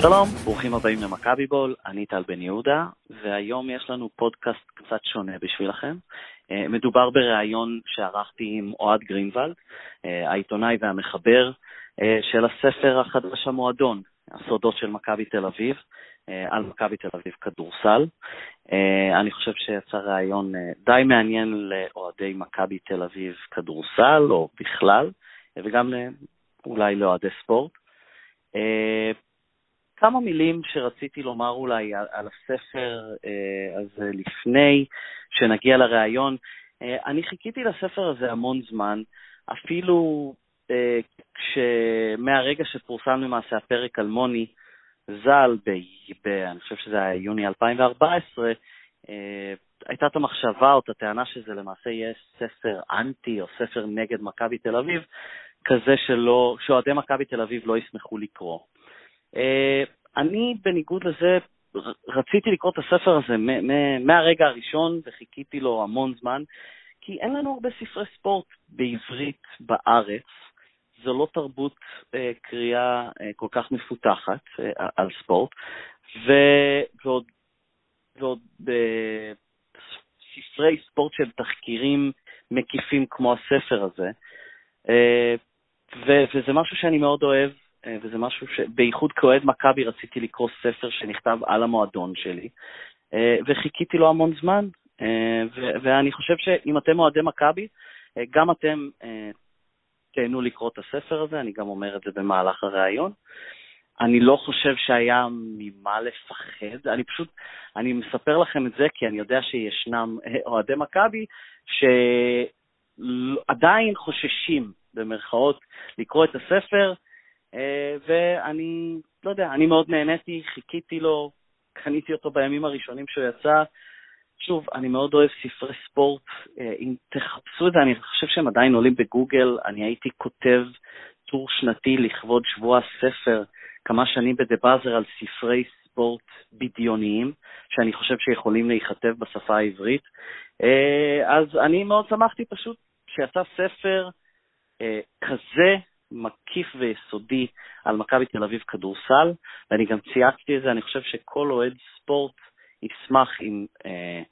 שלום, ברוכים הבאים למכבי בול, אני טל בן יהודה, והיום יש לנו פודקאסט קצת שונה בשבילכם. אה, מדובר בריאיון שערכתי עם אוהד גרינוולד, אה, העיתונאי והמחבר אה, של הספר החדש המועדון, הסודות של מכבי תל אביב, על מכבי תל אביב כדורסל. אני חושב שיצא ראיון די מעניין לאוהדי מכבי תל אביב כדורסל, או בכלל, וגם אולי לאוהדי ספורט. כמה מילים שרציתי לומר אולי על, על הספר אה, הזה לפני שנגיע לראיון. אה, אני חיכיתי לספר הזה המון זמן, אפילו אה, מהרגע שפורסם למעשה הפרק על מוני ז"ל, ב, ב, אני חושב שזה היה יוני 2014, אה, הייתה את המחשבה או את הטענה שזה למעשה יהיה ספר אנטי או ספר נגד מכבי תל אביב, כזה שאוהדי מכבי תל אביב לא ישמחו לקרוא. אה, אני, בניגוד לזה, רציתי לקרוא את הספר הזה מהרגע הראשון וחיכיתי לו המון זמן, כי אין לנו הרבה ספרי ספורט בעברית בארץ. זו לא תרבות אה, קריאה אה, כל כך מפותחת אה, על ספורט, ועוד, ועוד בספרי ספורט של תחקירים מקיפים כמו הספר הזה, אה, וזה משהו שאני מאוד אוהב, אה, וזה משהו שבייחוד כאוהד מכבי רציתי לקרוא ספר שנכתב על המועדון שלי, אה, וחיכיתי לו המון זמן, אה, ואני חושב שאם אתם אוהדי מכבי, גם אתם תהנו לקרוא את הספר הזה, אני גם אומר את זה במהלך הראיון. אני לא חושב שהיה ממה לפחד, אני פשוט, אני מספר לכם את זה כי אני יודע שישנם אוהדי מכבי שעדיין חוששים, במרכאות, לקרוא את הספר, אה, ואני, לא יודע, אני מאוד נהניתי, חיכיתי לו, קניתי אותו בימים הראשונים שהוא יצא. שוב, אני מאוד אוהב ספרי ספורט, אה, אם תחפשו את זה, אני חושב שהם עדיין עולים בגוגל, אני הייתי כותב טור שנתי לכבוד שבוע הספר כמה שנים בדה באזר על ספרי ספורט בדיוניים, שאני חושב שיכולים להיכתב בשפה העברית. אה, אז אני מאוד שמחתי פשוט שיצא ספר כזה מקיף ויסודי על מכבי תל אביב כדורסל, ואני גם צייצתי את זה, אני חושב שכל אוהד ספורט ישמח אם אה,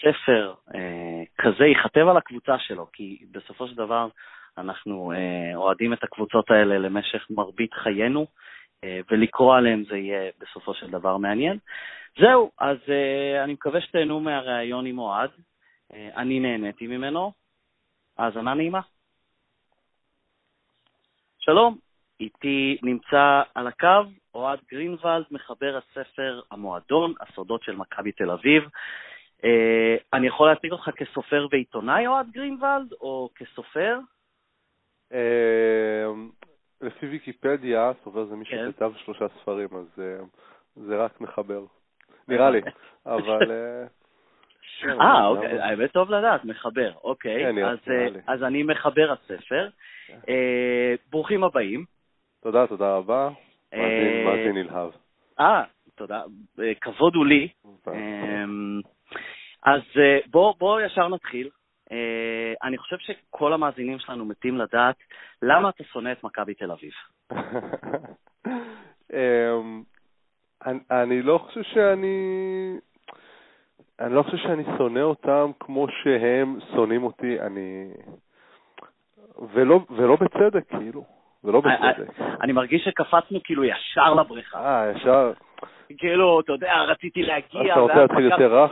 ספר אה, כזה ייכתב על הקבוצה שלו, כי בסופו של דבר אנחנו אה, אוהדים את הקבוצות האלה למשך מרבית חיינו, אה, ולקרוא עליהם זה יהיה בסופו של דבר מעניין. זהו, אז אה, אני מקווה שתהנו מהריאיון עם אוהד. אה, אני נהניתי ממנו. האזנה נעימה. שלום, איתי נמצא על הקו אוהד גרינוולד, מחבר הספר המועדון, הסודות של מכבי תל אביב. אה, אני יכול להציג אותך כסופר ועיתונאי, אוהד גרינוולד, או כסופר? אה, לפי ויקיפדיה, סופר זה מי כן. שכתב שלושה ספרים, אז אה, זה רק מחבר. נראה לי, אבל... אה, אוקיי, האמת טוב לדעת, מחבר, אוקיי. כן, אז אני מחבר הספר. אה, ברוכים הבאים. תודה, תודה רבה. אה, מאזין נלהב. אה, תודה. אה, כבוד הוא לי. אז בואו ישר נתחיל. אני חושב שכל המאזינים שלנו מתים לדעת למה אתה שונא את מכבי תל אביב. אמ, אני לא חושב שאני... אני לא חושב שאני שונא אותם כמו שהם שונאים אותי. אני... ולא, ולא בצדק, כאילו. ולא אה, אה, בצדק. אני מרגיש שקפצנו כאילו ישר לבריכה. אה, ישר. כאילו, אתה יודע, רציתי להגיע... אתה רוצה להתחיל יותר רך?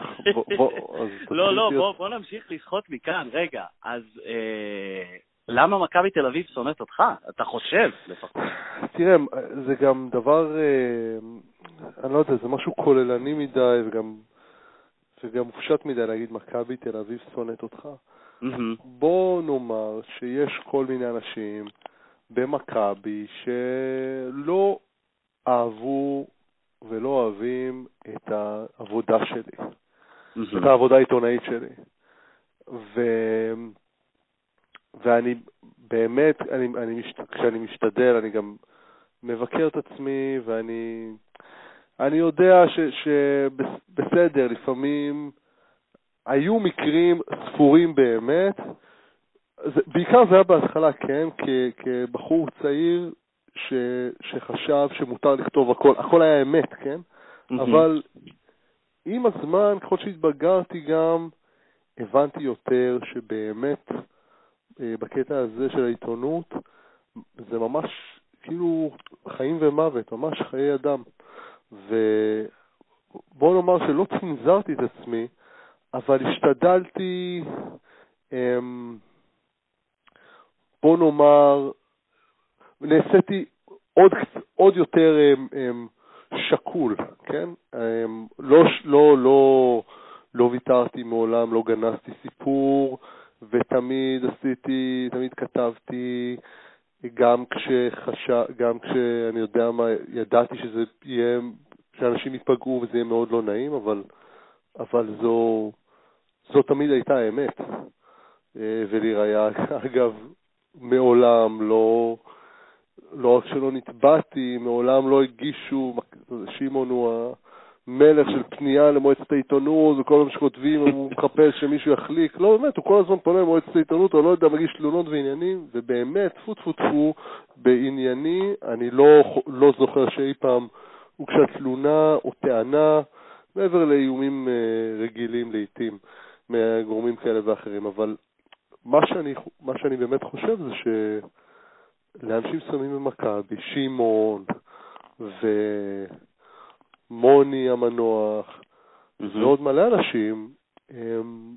לא, לא, בוא נמשיך לשחות מכאן. רגע, אז אה, למה מכבי תל אביב שונאת אותך? אתה חושב, לפחות. תראה, זה גם דבר, אני לא יודע, זה משהו כוללני מדי וגם מופשט מדי להגיד מכבי תל אביב שונאת אותך. Mm-hmm. בוא נאמר שיש כל מיני אנשים במכבי שלא אהבו ולא אוהבים את העבודה שלי, mm-hmm. את העבודה העיתונאית שלי. ו... ואני באמת, אני, אני משת... כשאני משתדל, אני גם מבקר את עצמי, ואני אני יודע שבסדר, לפעמים היו מקרים ספורים באמת, זה, בעיקר זה היה בהתחלה, כן, כ, כבחור צעיר ש, שחשב שמותר לכתוב הכל, הכל היה אמת, כן? Mm-hmm. אבל עם הזמן, ככל שהתבגרתי גם, הבנתי יותר שבאמת אה, בקטע הזה של העיתונות, זה ממש כאילו חיים ומוות, ממש חיי אדם. ובוא נאמר שלא צנזרתי את עצמי, אבל השתדלתי, אמ, בוא נאמר, נעשיתי עוד, עוד יותר אמ, אמ, שקול, כן? לא, לא, לא, לא ויתרתי מעולם, לא גנזתי סיפור, ותמיד עשיתי, תמיד כתבתי, גם כשחשב, גם כשאני יודע מה, ידעתי שזה יהיה, שאנשים ייפגעו וזה יהיה מאוד לא נעים, אבל, אבל זו, זו תמיד הייתה האמת. אה, ולראיה, אגב, מעולם לא, לא רק שלא נתבעתי, מעולם לא הגישו, שמעון הוא המלך של פנייה למועצת העיתונות, וכל פעם שכותבים הוא מחפש שמישהו יחליק. לא, באמת, הוא כל הזמן פונה למועצת העיתונות, הוא לא יודע, מגיש תלונות ועניינים, ובאמת, טפו טפו טפו, בענייני, אני לא, לא זוכר שאי פעם הוגשה תלונה או טענה, מעבר לאיומים אה, רגילים לעיתים, מגורמים כאלה ואחרים, אבל מה שאני, מה שאני באמת חושב זה שלאנשים מסוימים במכבי, שמעון ומוני המנוח mm-hmm. ועוד מלא אנשים, הם,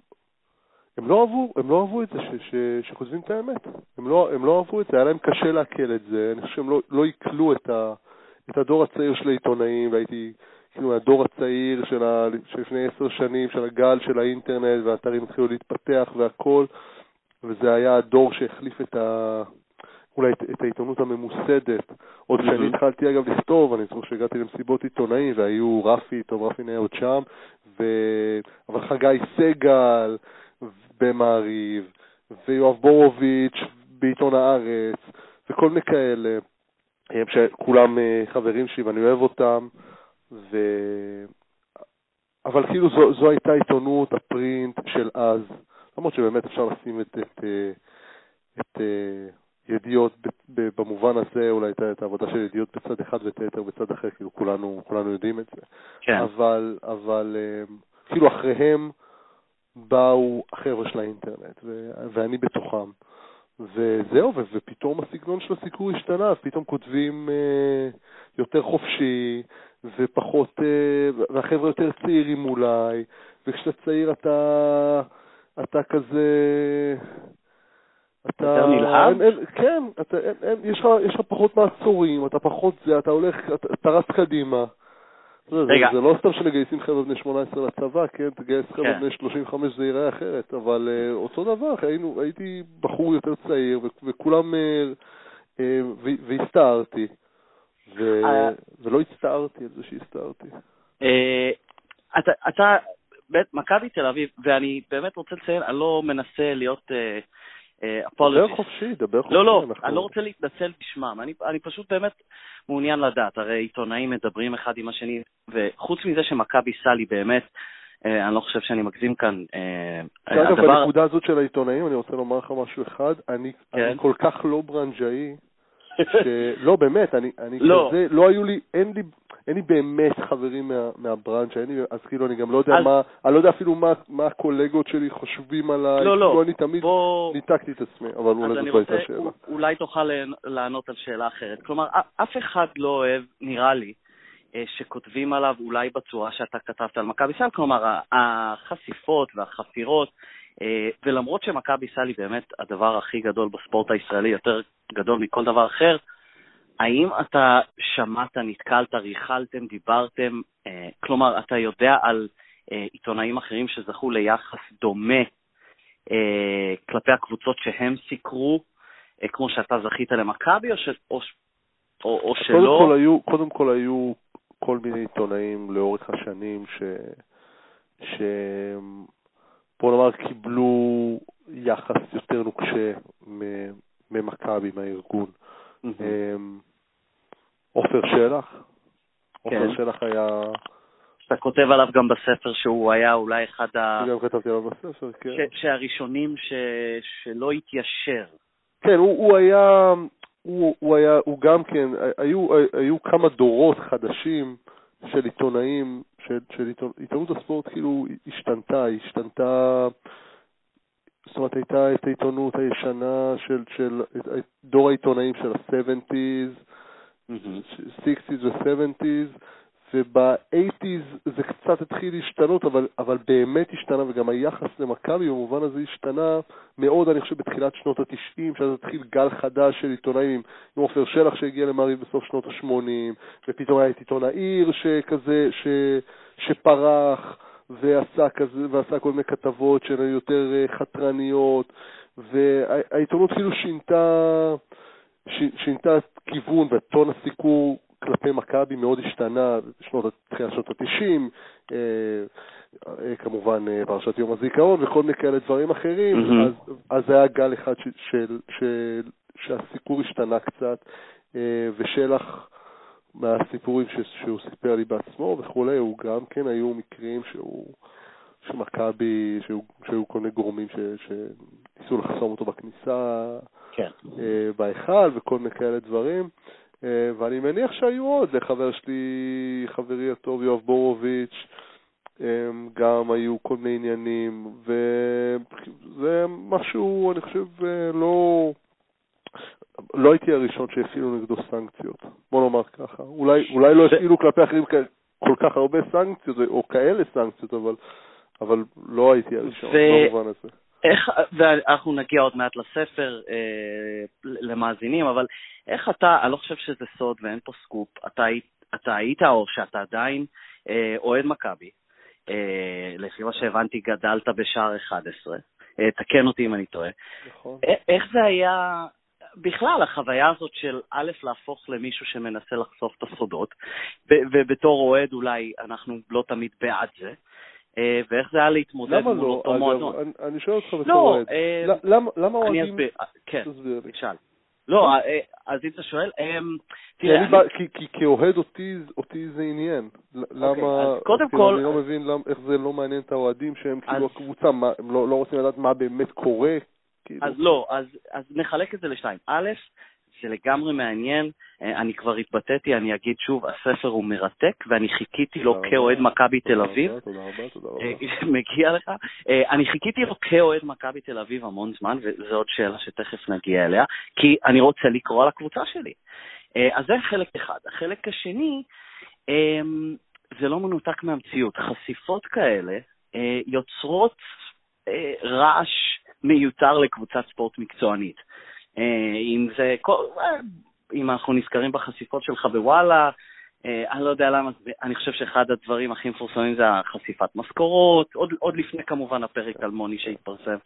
הם לא אהבו, הם לא אהבו את זה ש, ש, שכותבים את האמת. הם לא, הם לא אהבו את זה, היה להם קשה לעכל את זה. אני חושב שהם לא, לא עיכלו את, את הדור הצעיר של העיתונאים, והייתי כאילו הדור הצעיר של, ה, לפני עשר שנים, של הגל של האינטרנט, והאתרים התחילו להתפתח והכל. וזה היה הדור שהחליף את ה... אולי את, את העיתונות הממוסדת. עוד כשאני. התחלתי אגב לכתוב, אני זוכר שהגעתי למסיבות עיתונאים והיו רפי, טוב רפי נהיה עוד שם, ו... אבל חגי סגל במעריב, ויואב בורוביץ' בעיתון הארץ, וכל מיני כאלה, שכולם אה, חברים שלי ואני אוהב אותם, ו... אבל כאילו זו, זו הייתה עיתונות הפרינט של אז. למרות שבאמת אפשר לשים את, את, אה, את, את אה, ידיעות במובן הזה, אולי את, העבודה של ידיעות בצד אחד ואת היתר בצד אחר, כאילו כולנו, כולנו יודעים את זה. כן. אבל, אבל אה, כאילו אחריהם באו החבר'ה של האינטרנט, ו, ואני בתוכם. וזהו, ו, ופתאום הסגנון של הסיקור השתנה, אז פתאום כותבים אה, יותר חופשי, ופחות, אה, והחבר'ה יותר צעירים אולי, וכשאתה צעיר אתה... אתה כזה... אתה... יותר נלהב? כן, אתה, אין, אין, יש, לך, יש לך פחות מעצורים, אתה פחות זה, אתה הולך, אתה, אתה רץ קדימה. רגע. זה, זה לא סתם שמגייסים חבר'ה בני 18 לצבא, כן? תגייס חבר'ה כן. בני 35 זה ייראה אחרת, אבל uh, אותו דבר, היינו, הייתי בחור יותר צעיר, וכולם, uh, uh, והסתערתי, ו- ולא הצטערתי על זה שהסתערתי. אתה, אתה מכבי תל אביב, ואני באמת רוצה לציין, אני לא מנסה להיות... אפולוגיסט. אה, דבר חופשי, דבר חופשי. לא, לא, אני לא רוצה להתנצל בשמם, אני, אני פשוט באמת מעוניין לדעת, הרי עיתונאים מדברים אחד עם השני, וחוץ מזה שמכבי סאלי באמת, אה, אני לא חושב שאני מגזים כאן. אה, אגב, הדבר... בנקודה הזאת של העיתונאים, אני רוצה לומר לך משהו אחד, אני, כן? אני כל כך לא ברנג'אי, שלא, באמת, אני, אני לא. כזה, לא היו לי, אין לי, אין לי באמת חברים מה, מהברנצ'ה, אין לי, אז כאילו אני גם לא יודע אז... מה, אני לא יודע אפילו מה, מה הקולגות שלי חושבים עליי, לא, לא, כאילו אני תמיד בוא... ניתקתי את עצמי, אבל אולי זאת לא הייתה שאלה. אולי תוכל לענות על שאלה אחרת. כלומר, אף אחד לא אוהב, נראה לי, אה, שכותבים עליו אולי בצורה שאתה כתבת על מכבי סל, כלומר, החשיפות והחפירות, ולמרות שמכבי סל היא באמת הדבר הכי גדול בספורט הישראלי, יותר גדול מכל דבר אחר, האם אתה שמעת, נתקלת, ריכלתם, דיברתם, אה, כלומר, אתה יודע על אה, עיתונאים אחרים שזכו ליחס דומה אה, כלפי הקבוצות שהם סיקרו, אה, כמו שאתה זכית למכבי, או, ש, או, או, או שלא? קודם כל, היו, קודם כל היו כל מיני עיתונאים לאורך השנים ש... ש... בוא נאמר, קיבלו יחס יותר נוקשה ממכבי, מהארגון. Mm-hmm. עופר שלח. עופר כן. שלח היה... אתה כותב עליו גם בספר שהוא היה אולי אחד ה... גם כתבתי עליו בספר, כן. ש... שהראשונים ש... שלא התיישר. כן, הוא, הוא היה... הוא, הוא היה, הוא גם כן, היו, היו כמה דורות חדשים של עיתונאים, של, של עיתונ, עיתונות הספורט כאילו השתנתה, השתנתה, זאת אומרת הייתה את העיתונות הישנה של, של דור העיתונאים של ה-70's, mm-hmm. 60's ו-70's, וב-80's זה קצת התחיל להשתנות, אבל, אבל באמת השתנה, וגם היחס למכבי במובן הזה השתנה מאוד, אני חושב, בתחילת שנות ה-90, שאז התחיל גל חדש של עיתונאים, עם עופר שלח שהגיע למעריב בסוף שנות ה-80, ופתאום היה את עיתון העיר שכזה, ש, שפרח, ועשה, כזה, ועשה כל מיני כתבות שהן יותר אה, חתרניות, והעיתונות כאילו שינתה, ש, שינתה כיוון וטון הסיקור כלפי מכבי מאוד השתנה בשנות, תחילת שנות ה-90, אה, אה, כמובן אה, פרשת יום הזיכרון וכל מיני כאלה דברים אחרים, mm-hmm. אז, אז זה היה גל אחד של, של, של, שהסיקור השתנה קצת, ושלח מהסיפורים ש, שהוא סיפר לי בעצמו וכולי, הוא גם כן היו מקרים שהוא, שמכבי, שהיו, שהיו כל מיני גורמים ש, שניסו לחסום אותו בכניסה, כן. בהיכל וכל מיני כאלה דברים. אה, ואני מניח שהיו עוד, לחבר שלי, חברי הטוב יואב בורוביץ', אה, גם היו כל מיני עניינים, וזה משהו, אני חושב, אה, לא... לא הייתי הראשון שהפעילו נגדו סנקציות, בוא נאמר ככה. אולי, אולי לא הפעילו כלפי אחרים כל כך הרבה סנקציות, או כאלה סנקציות, אבל, אבל לא הייתי הראשון ו... במובן הזה. איך, ואנחנו נגיע עוד מעט לספר אה, למאזינים, אבל איך אתה, אני לא חושב שזה סוד ואין פה סקופ, אתה, אתה היית או שאתה עדיין אה, אוהד מכבי, אה, לפי מה שהבנתי גדלת בשער 11, אה, תקן אותי אם אני טועה. נכון. איך זה היה, בכלל, החוויה הזאת של א', להפוך למישהו שמנסה לחשוף את הסודות, ובתור אוהד אולי אנחנו לא תמיד בעד זה, אה, ואיך זה היה להתמודד מול לא? אותו מועדון. למה לא? אני שואל אותך בתור לא, אוהד. אה, למה אוהדים... אני אסביר, כן, תשאל. לא, אה, אז אם אתה שואל, תראה... כי כאוהד אותי זה עניין. למה... אוקיי, קודם כל... אני לא מבין איך זה לא מעניין את האוהדים שהם כאילו הקבוצה, הם לא רוצים לדעת מה באמת קורה. כאילו. אז לא, אז נחלק את זה לשתיים. א', זה לגמרי מעניין. אה, אני כבר התבטאתי, אני אגיד שוב, הספר הוא מרתק, ואני חיכיתי לו כאוהד מכבי תל אביב. תודה רבה, תודה רבה. אה, מגיע לך. אה, אני חיכיתי לו כאוהד מכבי תל אביב המון זמן, וזו עוד שאלה שתכף נגיע אליה, כי אני רוצה לקרוא על הקבוצה שלי. אז זה חלק אחד. החלק השני, זה לא מנותק מהמציאות. חשיפות כאלה יוצרות רעש מיותר לקבוצת ספורט מקצוענית. אה, אם זה, אה, אם אנחנו נזכרים בחשיפות שלך בוואלה, אה, אני לא יודע למה, אני חושב שאחד הדברים הכי מפורסמים זה החשיפת משכורות, עוד, עוד לפני כמובן הפרק על מוני שהתפרסם.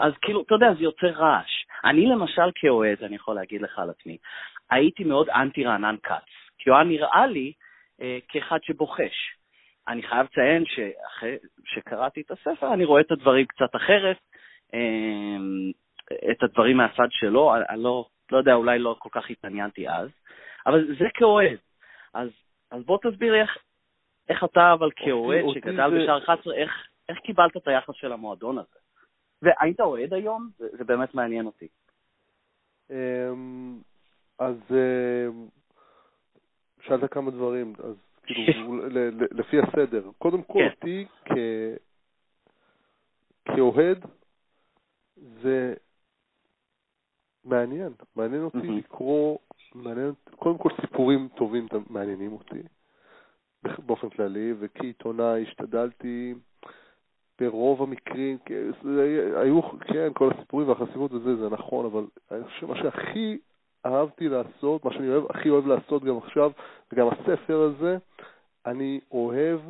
אז כאילו, אתה יודע, זה יוצר רעש. אני למשל כאוהד, אני יכול להגיד לך על עצמי, הייתי מאוד אנטי רענן כץ, כי הוא היה נראה לי אה, כאחד שבוחש. אני חייב לציין שאחרי שקראתי את הספר, אני רואה את הדברים קצת אחרת. את הדברים מהצד שלו, אני לא, לא יודע, אולי לא כל כך התעניינתי אז, אבל זה כאוהד. אז, אז בוא תסביר לי איך, איך אתה, אבל כאוהד שגדל זה... בשער 11, איך, איך קיבלת את היחס של המועדון הזה? והיית אוהד היום? זה, זה באמת מעניין אותי. אמ, אז אמ, שאלת כמה דברים, אז כאילו, לפי הסדר. קודם כל, כן. אותי כאוהד, זה מעניין, מעניין אותי mm-hmm. לקרוא, מעניין, קודם כל סיפורים טובים מעניינים אותי באופן כללי, וכעיתונאי השתדלתי ברוב המקרים, היו, כן, כל הסיפורים והחשיבות וזה, זה נכון, אבל אני חושב שמה שהכי אהבתי לעשות, מה שאני אוהב, הכי אוהב לעשות גם עכשיו, וגם הספר הזה, אני אוהב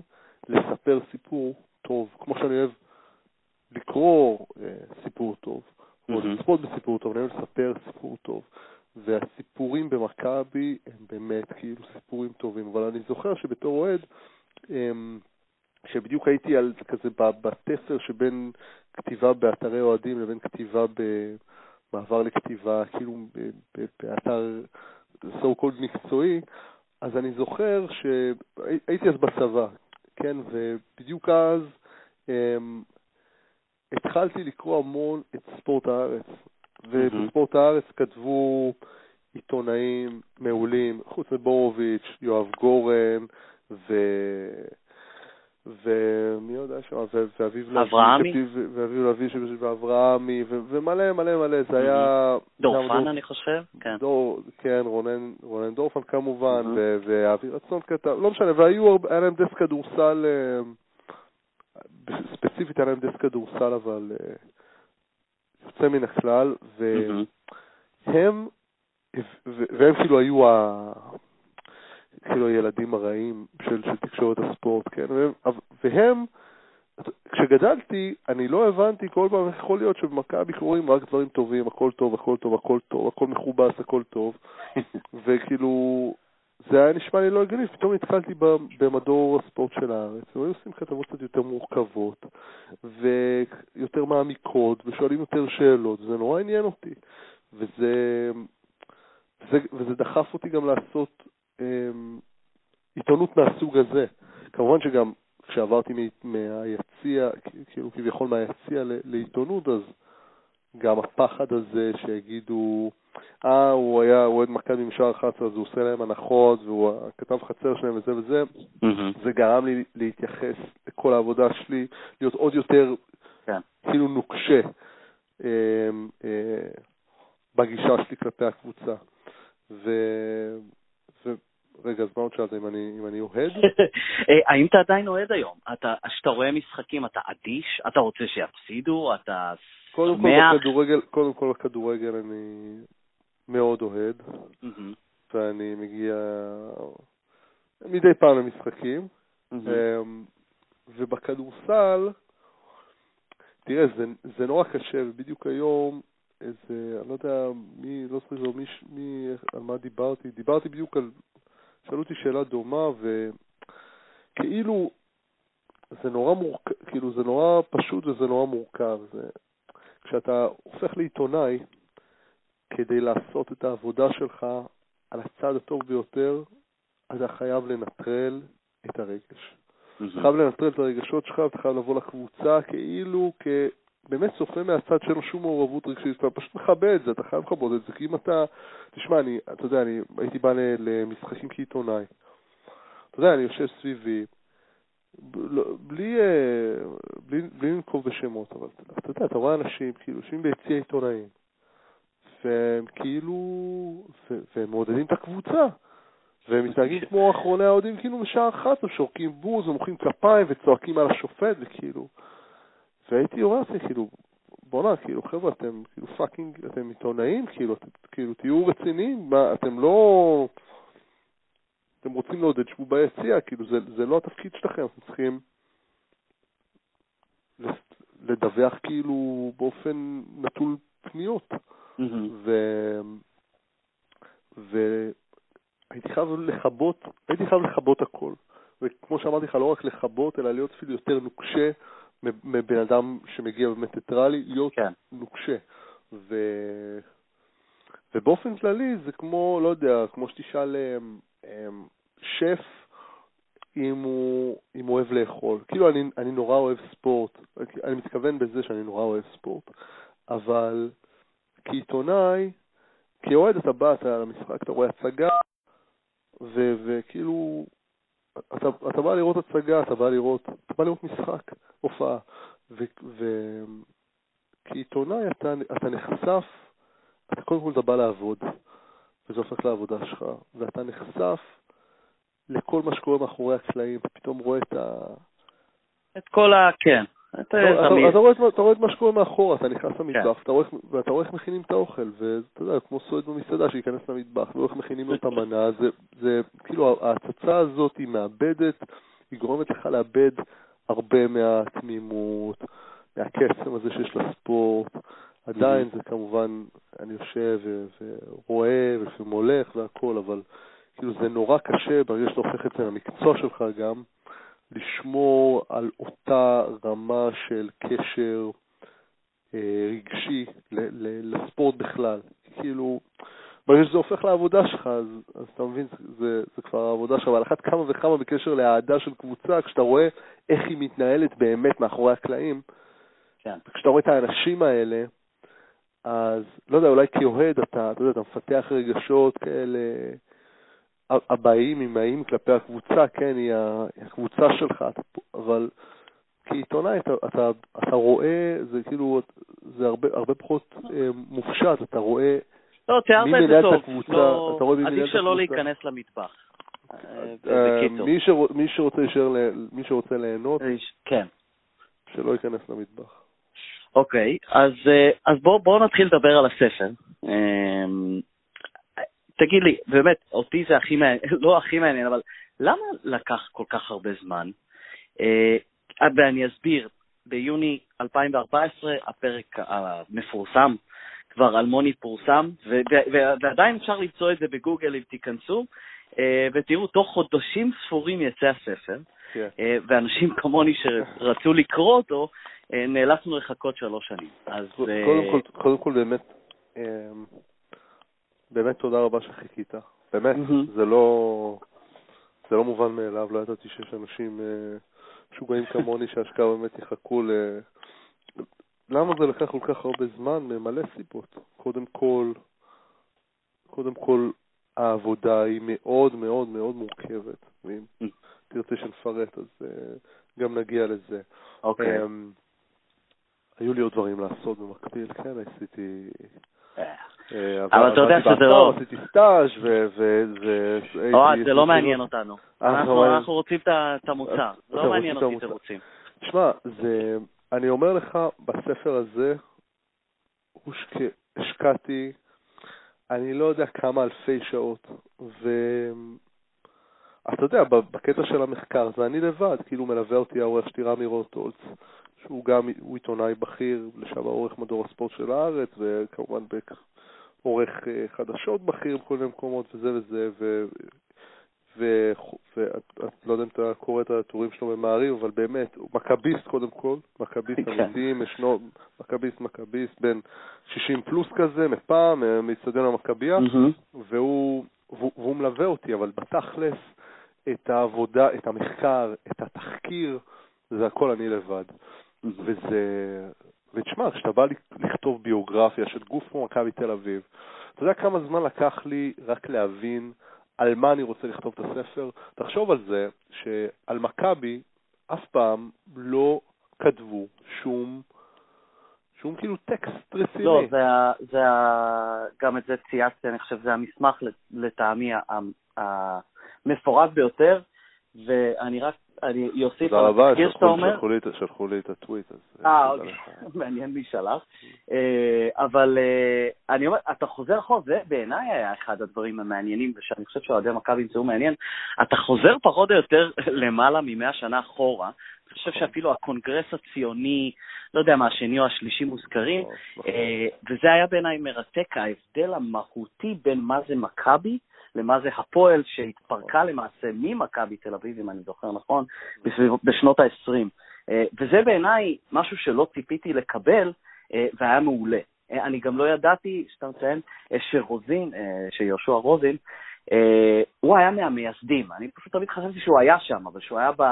לספר סיפור טוב, כמו שאני אוהב לקרוא אה, סיפור טוב. או לצפות בסיפור טוב, אני אוהב לספר סיפור טוב. והסיפורים במכבי הם באמת כאילו סיפורים טובים, אבל אני זוכר שבתור אוהד, אמ, שבדיוק הייתי על כזה בתפר שבין כתיבה באתרי אוהדים לבין כתיבה במעבר לכתיבה, כאילו באתר so called מקצועי, אז אני זוכר שהייתי אז בצבא, כן, ובדיוק אז אמ, התחלתי לקרוא המון את ספורט הארץ. ובספורט הארץ כתבו עיתונאים מעולים, חוץ מבורוביץ', יואב גורן, ו... ומי יודע שם, ואביב לביא, אברהמי, ואביב לביא ואברהמי, ומלא מלא מלא, זה היה... דורפן אני חושב, כן. דור, כן, רונן, רונן דורפן כמובן, ואבי רצון כתב, לא משנה, והיו, היה להם דסק כדורסל, אה, ספציפית היה להם דסק כדורסל, אבל אה, יוצא מן הכלל, והם, והם כאילו היו ה... כאילו הילדים הרעים של, של תקשורת הספורט, כן? והם, והם, כשגדלתי, אני לא הבנתי כל פעם איך יכול להיות שבמכבי קוראים רק דברים טובים, הכל טוב, הכל טוב, הכל טוב, הכל מכובס, הכל טוב, וכאילו, זה היה נשמע לי לא הגיוני, פתאום נתקלתי במדור הספורט של הארץ, והיו עושים כתבות קצת יותר מורכבות, ויותר מעמיקות, ושואלים יותר שאלות, וזה נורא עניין אותי. וזה, וזה, וזה דחף אותי גם לעשות אמ, עיתונות מהסוג הזה. כמובן שגם כשעברתי מהיציע, כאילו כביכול מהיציע לעיתונות, אז גם הפחד הזה שיגידו, אה, הוא היה אוהד מכבי משער 11, אז הוא עושה להם הנחות, והוא כתב חצר שלהם וזה וזה, mm-hmm. זה גרם לי להתייחס לכל העבודה שלי, להיות עוד יותר כן. כאילו נוקשה אה, אה, בגישה שלי כלפי הקבוצה. ו... רגע, אז מה עוד שאלת, אם אני, אם אני אוהד? אה, האם אתה עדיין אוהד היום? אתה, כשאתה רואה משחקים, אתה אדיש? אתה רוצה שיפסידו? אתה קודם? כל בכדורגל, קודם כל בכדורגל אני מאוד אוהד, ואני מגיע מדי פעם למשחקים. אמ, ובכדורסל, תראה, זה, זה נורא קשה, ובדיוק היום איזה, אני לא יודע מי, לא זוכר מי, מי, על מה דיברתי, דיברתי בדיוק על שאלו אותי שאלה דומה, וכאילו זה נורא מורכב, כאילו זה נורא פשוט וזה נורא מורכב. זה... כשאתה הופך לעיתונאי, כדי לעשות את העבודה שלך על הצד הטוב ביותר, אתה חייב לנטרל את הרגש. אתה חייב לנטרל את הרגשות שלך, אתה חייב לבוא לקבוצה כאילו כ... באמת צופה מהצד שאין לו שום מעורבות רגשית, אתה פשוט מכבה את זה, אתה חייב לכבות את זה, כי אם אתה, תשמע, אני, אתה יודע, אני הייתי בא למשחקים כעיתונאי, אתה יודע, אני יושב סביבי, בלי, אה, בלי, בלי לנקוב בשמות, אבל אתה יודע, אתה רואה אנשים כאילו יושבים ביציע עיתונאים, והם כאילו, והם מעודדים את הקבוצה, והם מתנהגים כמו אחרוני האוהדים כאילו בשעה אחת, ושורקים בוז ומוחאים כפיים וצועקים על השופט, וכאילו, והייתי אומר לעצמי, כאילו, בואנה, כאילו, חבר'ה, אתם כאילו פאקינג, אתם עיתונאים, כאילו, אתם, כאילו, תהיו רציניים, מה, אתם לא... אתם רוצים לעודד, שבו ביציע, כאילו, זה, זה לא התפקיד שלכם, אתם צריכים לדווח כאילו באופן נטול פניות. Mm-hmm. ו... והייתי חייב לכבות, הייתי חייב לכבות הכל. וכמו שאמרתי לך, לא רק לכבות, אלא להיות אפילו יותר נוקשה מבן אדם שמגיע באמת ניטרלי, להיות כן. נוקשה. ו... ובאופן כללי זה כמו, לא יודע, כמו שתשאל אמ, שף אם הוא, אם הוא אוהב לאכול. כאילו, אני, אני נורא אוהב ספורט, אני מתכוון בזה שאני נורא אוהב ספורט, אבל כעיתונאי, כאוהד אתה בא, אתה למשחק, אתה רואה הצגה, ו, וכאילו, אתה, אתה בא לראות הצגה, אתה בא לראות, אתה בא לראות משחק, הופעה, וכעיתונאי אתה, אתה נחשף, אתה קודם כל אתה בא לעבוד, וזה הופך לעבודה שלך, ואתה נחשף לכל מה שקורה מאחורי הקלעים, אתה פתאום רואה את ה... את כל ה... כן. אתה רואה את מה שקורה מאחורה, אתה נכנס למטבח, כן. ואתה רואה איך מכינים את האוכל, ואתה יודע, כמו סועד במסעדה שייכנס למטבח, ואיך מכינים לו את המנה, זה כאילו, ההצצה הזאת היא מאבדת, היא גורמת לך לאבד הרבה מהתמימות, מהקסם הזה שיש לספורט. עדיין זה כמובן, אני יושב ורואה ולפעמים הולך והכל, אבל כאילו זה נורא קשה ברגע שאתה הופך את זה למקצוע שלך גם, לשמור על אותה רמה של קשר אה, רגשי לספורט בכלל. כאילו, ברגע שזה הופך לעבודה שלך, אז, אז אתה מבין, זה, זה כבר העבודה שלך, ועל אחת כמה וכמה בקשר לאהדה של קבוצה, כשאתה רואה איך היא מתנהלת באמת מאחורי הקלעים, כן. כשאתה רואה את האנשים האלה, אז לא יודע, אולי כאוהד אתה, אתה יודע, אתה מפתח רגשות כאלה הבאים, אמאים כלפי הקבוצה, כן, היא הקבוצה שלך, אבל כעיתונאי אתה, אתה, אתה רואה, זה כאילו, זה הרבה, הרבה פחות אה, מופשט, אתה רואה לא, תיארת את זה טוב. הקבוצה, לא, אתה רואה מי עדיף שלא להיכנס למטבח. אה, מי, שרוצ, מי, שרוצה להישאר, מי שרוצה ליהנות, כן. שלא ייכנס למטבח. אוקיי, אז, אה, אז בואו בוא נתחיל לדבר על הספר. אמ, תגיד לי, באמת, אותי זה הכי מעניין, לא הכי מעניין, אבל למה לקח כל כך הרבה זמן? אה, ואני אסביר, ביוני 2014 הפרק המפורסם, כבר אלמוני פורסם, ועדיין אפשר למצוא את זה בגוגל אם תיכנסו, אה, ותראו, תוך חודשים ספורים יצא הספר, yeah. כן. ואנשים כמוני שרצו לקרוא אותו, נאלצנו לחכות שלוש שנים. אז... קודם כל, קודם כל באמת, באמת תודה רבה שחיכית. באמת. זה לא... זה לא מובן מאליו, לא ידעתי שיש אנשים אה, משוגעים כמוני שהשקעה באמת יחכו ל... למה זה לקח כל כך הרבה זמן? ממלא סיבות. קודם כל, קודם כל, העבודה היא מאוד מאוד מאוד מורכבת, ואם. תרצה שנפרט אז גם נגיע לזה. אוקיי. Okay. היו לי עוד דברים לעשות במקביל, כן, עשיתי... אה. אה, אבל אתה יודע שזה לא... עשיתי סטאז' ו... אוהד, זה לא מעניין אותנו. אנחנו רוצים את המוצר. לא מעניין אותי תירוצים. תשמע, אני אומר לך, בספר הזה השקעתי, אני לא יודע כמה אלפי שעות, ואתה יודע, בקטע של המחקר זה אני לבד, כאילו מלווה אותי העורך שלי רמי רוטולץ, שהוא גם, עיתונאי בכיר, לשעבר עורך מדור הספורט של הארץ, וכמובן עורך אה, חדשות בכיר בכל מיני מקומות וזה וזה, ואת לא יודע אם אתה קורא את הטורים שלו במעריב, אבל באמת, הוא מכביסט קודם כל, מכביסט כן. אמיתי, משנו, מכביסט מכביסט, בן 60 פלוס כזה, מפעם, אה, מאיצטדיון המכבייה, והוא מלווה אותי, אבל בתכלס, את העבודה, את המחקר, את התחקיר, זה הכל אני לבד. וזה, ותשמע, כשאתה בא לכתוב ביוגרפיה של גוף כמו מכבי תל אביב, אתה יודע כמה זמן לקח לי רק להבין על מה אני רוצה לכתוב את הספר? תחשוב על זה שעל מכבי אף פעם לא כתבו שום, שום כאילו טקסט רציני. לא, זה, זה, גם את זה צייצתי, אני חושב, זה המסמך לטעמי המפורט ביותר, ואני רק אני אוסיף על התחקיר שאתה אומר. תודה רבה, שלחו לי את הטוויט. אה, אוקיי, מעניין מי שלח. אה, אבל אה, אני אומר, אתה חוזר אחורה, זה בעיניי היה אחד הדברים המעניינים, ושאני חושב שאוהדי מכבי ימצאו מעניין, אתה חוזר פחות או יותר למעלה ממאה שנה אחורה. אני חושב נכון. שאפילו הקונגרס הציוני, לא יודע מה, השני או השלישי מוזכרים, נכון, נכון. אה, וזה היה בעיניי מרתק, ההבדל המהותי בין מה זה מכבי למה זה הפועל שהתפרקה למעשה ממכבי תל אביב, אם אני זוכר נכון, בשנות ה-20. אה, וזה בעיניי משהו שלא ציפיתי לקבל, אה, והיה מעולה. אה, אני גם לא ידעתי, שאתה מציין, שרוזין, שיהושע רוזין, הוא היה מהמייסדים. אני פשוט תמיד חשבתי שהוא היה שם, אבל שהוא היה ב...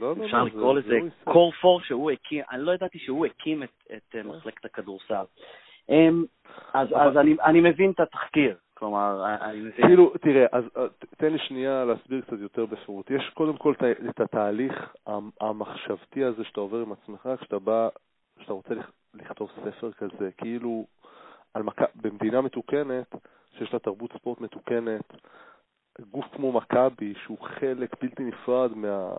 לא, לא, אפשר לא, לקרוא לזה קור פור שהוא הקים, אני לא ידעתי שהוא הקים את, את מחלקת הכדורסל. אז, אז אני, אני מבין את התחקיר, כלומר, אני מבין... כאילו, תראה, אז אה, תן לי שנייה להסביר קצת יותר בפירוט. יש קודם כל את התהליך המחשבתי הזה שאתה עובר עם עצמך כשאתה בא, כשאתה רוצה לכתוב ספר כזה, כאילו, מק... במדינה מתוקנת, שיש לה תרבות ספורט מתוקנת, גוף כמו מכבי, שהוא חלק בלתי נפרד מה...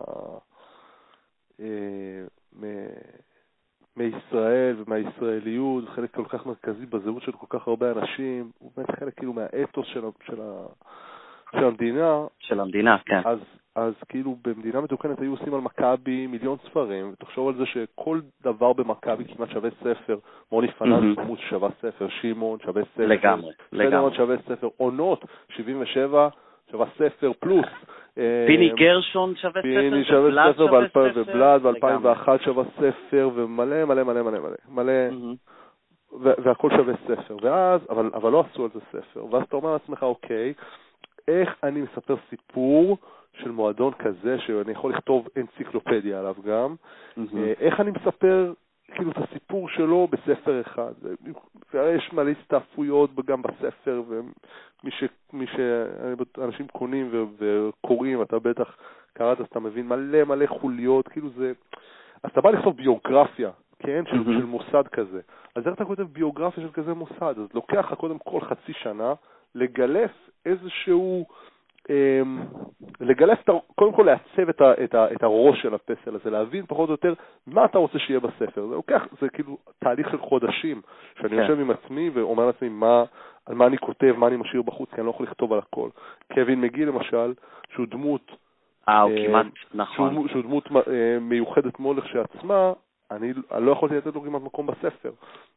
מישראל ומהישראליות, חלק כל כך מרכזי בזהות של כל כך הרבה אנשים, הוא באמת חלק כאילו מהאתוס של, של, של המדינה. של המדינה, כן. אז, אז כאילו במדינה מתוקנת היו עושים על מכבי מיליון ספרים, ותחשוב על זה שכל דבר במכבי כמעט שווה ספר. מוני פנן mm-hmm. שווה ספר, שמעון שווה ספר. לגמרי, לגמרי. שווה ספר, עונות, 77 שווה ספר פלוס. פיני אה, גרשון שווה ספר, פיני שווה ספר, ובלאד ב-2001 שווה ספר, ומלא מלא מלא מלא מלא, מלא, והכל שווה ספר. ואז, אבל, אבל לא עשו על זה ספר. ואז אתה אומר לעצמך, אוקיי, איך אני מספר סיפור של מועדון כזה, שאני יכול לכתוב אנציקלופדיה עליו גם, אה, איך אני מספר כאילו את הסיפור שלו בספר אחד. ויש מלא הסתעפויות גם בספר, ומי ש... מי ש... אנשים קונים ו... וקוראים, אתה בטח קראת, אז אתה מבין מלא מלא חוליות, כאילו זה... אז אתה בא לכתוב ביוגרפיה, כן, של. של מוסד כזה. אז איך אתה כותב ביוגרפיה של כזה מוסד? אז לוקח לך קודם כל חצי שנה לגלף איזשהו... אמ, לגלף, קודם כל לעצב את, ה, את, ה, את הראש של הפסל הזה, להבין פחות או יותר מה אתה רוצה שיהיה בספר. זה לוקח, זה כאילו תהליך של חודשים, שאני כן. יושב עם עצמי ואומר לעצמי מה, על מה אני כותב, מה אני משאיר בחוץ, כי אני לא יכול לכתוב על הכל. קווין מגיל למשל, שהוא דמות... אה, הוא אה, כמעט, נכון. שהוא, שהוא דמות אה, מיוחדת מאוד לכשעצמה, אני, אני לא יכולתי לתת לו כמעט מקום בספר.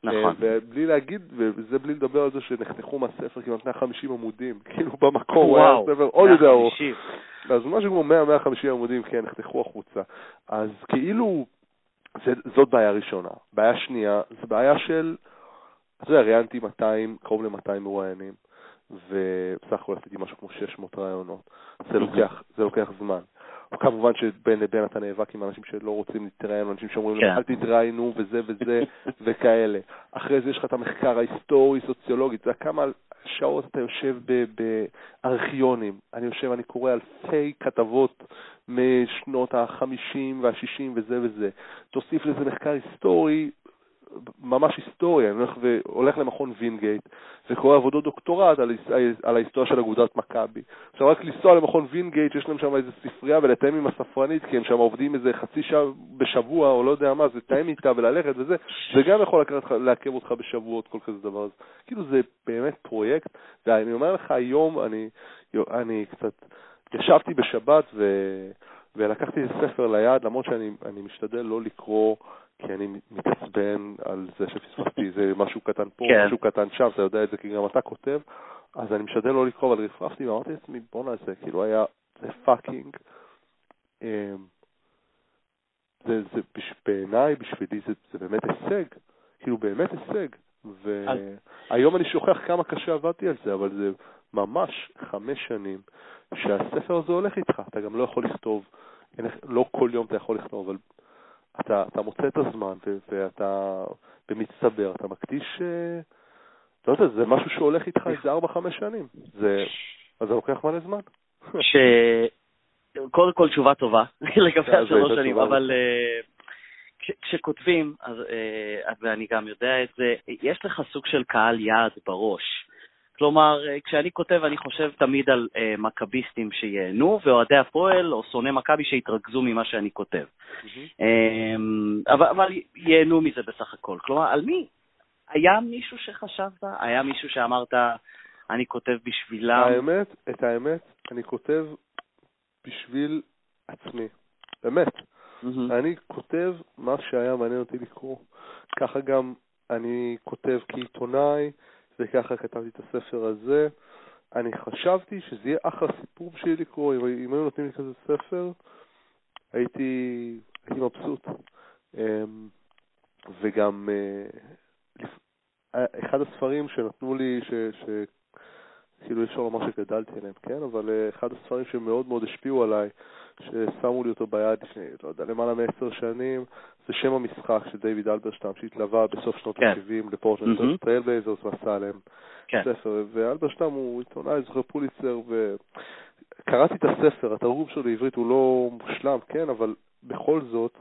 נכון. ובלי להגיד, וזה בלי לדבר על זה שנחתכו מהספר כמעט 150 עמודים, כאילו במקום, הוא היה ספר עוד יותר ארוך. אז משהו כמו 100-150 עמודים, כן, נחתכו החוצה. אז כאילו, זה, זאת בעיה ראשונה. בעיה שנייה, זו בעיה של, אתה יודע, ראיינתי 200, קרוב ל-200 מרואיינים, ובסך הכל עשיתי משהו כמו 600 רעיונות. זה לוקח, זה לוקח זמן. כמובן שבין לבין אתה נאבק עם אנשים שלא רוצים להתראיין, אנשים שאומרים כן. אל תתראיינו וזה וזה וכאלה. אחרי זה יש לך את המחקר ההיסטורי, סוציולוגי, אתה יודע כמה שעות אתה יושב בארכיונים. אני יושב, אני קורא אלפי כתבות משנות ה-50 וה-60 וזה וזה. תוסיף לזה מחקר היסטורי, ממש היסטוריה, אני הולך, והולך למכון וינגייט וקורא עבודות דוקטורט על, על ההיסטוריה של אגודת מכבי. עכשיו רק לנסוע למכון וינגייט, שיש להם שם איזה ספרייה ולתאם עם הספרנית, כי הם שם עובדים איזה חצי שעה בשבוע, או לא יודע מה, זה לתאם איתה וללכת וזה, זה גם יכול לעכב אותך בשבועות, כל כזה דבר. אז כאילו זה באמת פרויקט, ואני אומר לך, היום אני, אני קצת, ישבתי בשבת ו... ולקחתי את הספר ליד, למרות שאני משתדל לא לקרוא כי אני מתעצבן על זה שפספסתי איזה משהו קטן פה, כן. משהו קטן שם, אתה יודע את זה כי גם אתה כותב, אז אני משתדל לא לקרוא, אבל רפרפתי ואמרתי לעצמי, בואנה זה, כאילו היה, זה fucking, אמ, זה, זה בעיניי, בשבילי, זה, זה באמת הישג, כאילו באמת הישג, והיום אני שוכח כמה קשה עבדתי על זה, אבל זה ממש חמש שנים שהספר הזה הולך איתך, אתה גם לא יכול לכתוב, לא כל יום אתה יכול לכתוב, אבל אתה, אתה מוצא את הזמן ואתה, במצטבר, אתה מקדיש, אה, לא יודע, זה משהו שהולך איתך איזה 4-5 שנים. זה, אז זה לוקח מלא זמן. ש... קודם כל תשובה טובה לגבי השלוש שנים, אבל אה, כשכותבים, אה, ואני גם יודע את זה, יש לך סוג של קהל יעד בראש. כלומר, אה, כשאני כותב, אני חושב תמיד על uh, מכביסטים שייהנו, ואוהדי הפועל או שונאי מכבי שיתרכזו ממה שאני כותב. Mm-hmm. Um, אבל, אבל ייהנו מזה בסך הכל. כלומר, על מי? היה מישהו שחשבת? היה מישהו שאמרת, אני כותב בשבילם? האמת, את האמת, אני כותב בשביל עצמי. באמת. Mm-hmm. אני כותב מה שהיה מעניין אותי לקרוא. ככה גם אני כותב כעיתונאי, וככה כתבתי את הספר הזה. אני חשבתי שזה יהיה אחלה סיפור בשבילי לקרוא, אם, אם היו נותנים לי כזה ספר, הייתי, הייתי מבסוט. אמ, וגם אה, אחד הספרים שנתנו לי, ש, ש, כאילו אי אפשר לומר שגדלתי עליהם, כן? אבל אה, אחד הספרים שמאוד מאוד השפיעו עליי, ששמו לי אותו ביד לפני, לא יודע, למעלה מעשר שנים, זה שם המשחק של דיוויד אלברשטאם, שהתלווה בסוף שנות כן. ה-70 לפורטלנד mm-hmm. ועשה עליהם כן. ספר, ואלברשטאם הוא עיתונאי, זוכר פוליצר, וקראתי את הספר, התרגום שלו לעברית הוא לא מושלם, כן, אבל בכל זאת,